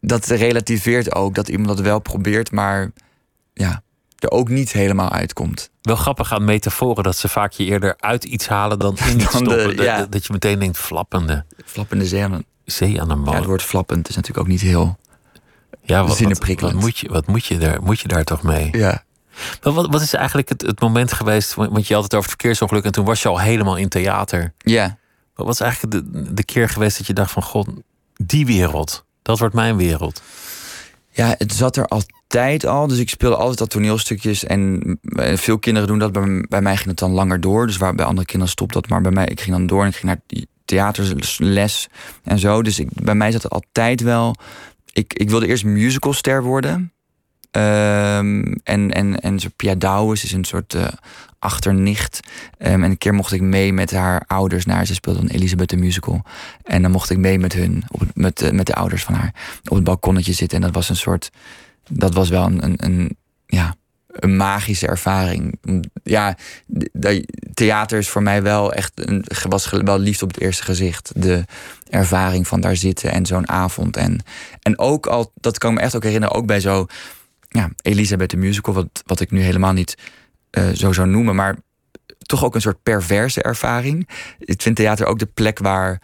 dat relativeert ook dat iemand dat wel probeert, maar ja, er ook niet helemaal uitkomt. Wel grappig aan metaforen dat ze vaak je eerder uit iets halen dan in <laughs> iets stoppen. De, ja. Dat je meteen denkt flappende. Flappende zee aan een man. Ja, het woord flappend is natuurlijk ook niet heel ja, wat, wat, wat, moet je, wat moet je, daar, moet je daar toch mee? Ja. Maar wat, wat is eigenlijk het, het moment geweest, want je had het over het verkeersongeluk en toen was je al helemaal in theater. Ja. Wat was eigenlijk de, de keer geweest dat je dacht van god, die wereld, dat wordt mijn wereld? Ja, het zat er altijd al. Dus ik speelde altijd dat toneelstukjes. En veel kinderen doen dat. Bij, bij mij ging het dan langer door. Dus waar bij andere kinderen stopt dat. Maar bij mij, ik ging dan door en ik ging naar theaterles en zo. Dus ik, bij mij zat het altijd wel ik, ik wilde eerst musicalster worden. Um, en, en, en Pia Douwes is een soort uh, achternicht. Um, en een keer mocht ik mee met haar ouders naar... Ze speelde een Elisabeth de musical. En dan mocht ik mee met hun, op met, uh, met de ouders van haar... op het balkonnetje zitten. En dat was een soort... Dat was wel een, een, een ja, een magische ervaring. Ja, theater is voor mij wel echt een, was wel liefde op het eerste gezicht. De ervaring van daar zitten en zo'n avond. En, en ook al, dat kan ik me echt ook herinneren, ook bij zo, ja, Elisabeth de musical, wat, wat ik nu helemaal niet uh, zo zou noemen, maar toch ook een soort perverse ervaring. Ik vind theater ook de plek waar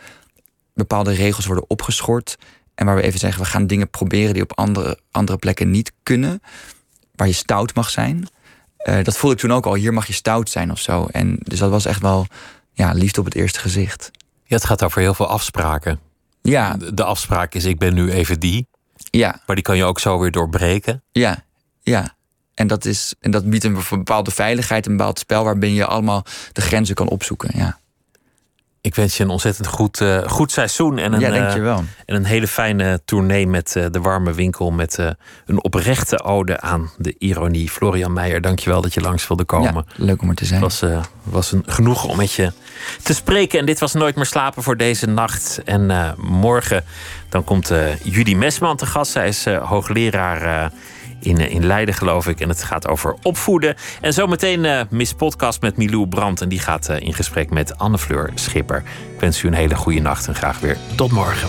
bepaalde regels worden opgeschort. En waar we even zeggen, we gaan dingen proberen die op andere, andere plekken niet kunnen waar je stout mag zijn. Uh, dat voelde ik toen ook al. Hier mag je stout zijn of zo. En dus dat was echt wel ja, liefde op het eerste gezicht. Ja, het gaat over heel veel afspraken. Ja. De, de afspraak is: ik ben nu even die. Ja. Maar die kan je ook zo weer doorbreken. Ja, ja. En dat, is, en dat biedt een bepaalde veiligheid, een bepaald spel waarbij je allemaal de grenzen kan opzoeken. Ja. Ik wens je een ontzettend goed, uh, goed seizoen. En een, ja, dankjewel. Uh, en een hele fijne tournee met uh, de warme winkel. Met een oprechte ode aan de ironie. Florian Meijer, dankjewel dat je langs wilde komen. Ja, leuk om er te zijn. Het was, was een genoeg om met je te spreken. En dit was Nooit meer slapen voor deze nacht. En morgen dan komt Judy Mesman te gast. Zij is hoogleraar in, eh, in Leiden, geloof ik. En het gaat over opvoeden. En zometeen uh, Miss Podcast met Milou Brandt. En die gaat uh, in gesprek met Anne-Fleur Schipper. Ik wens u een hele goede nacht en graag weer tot morgen.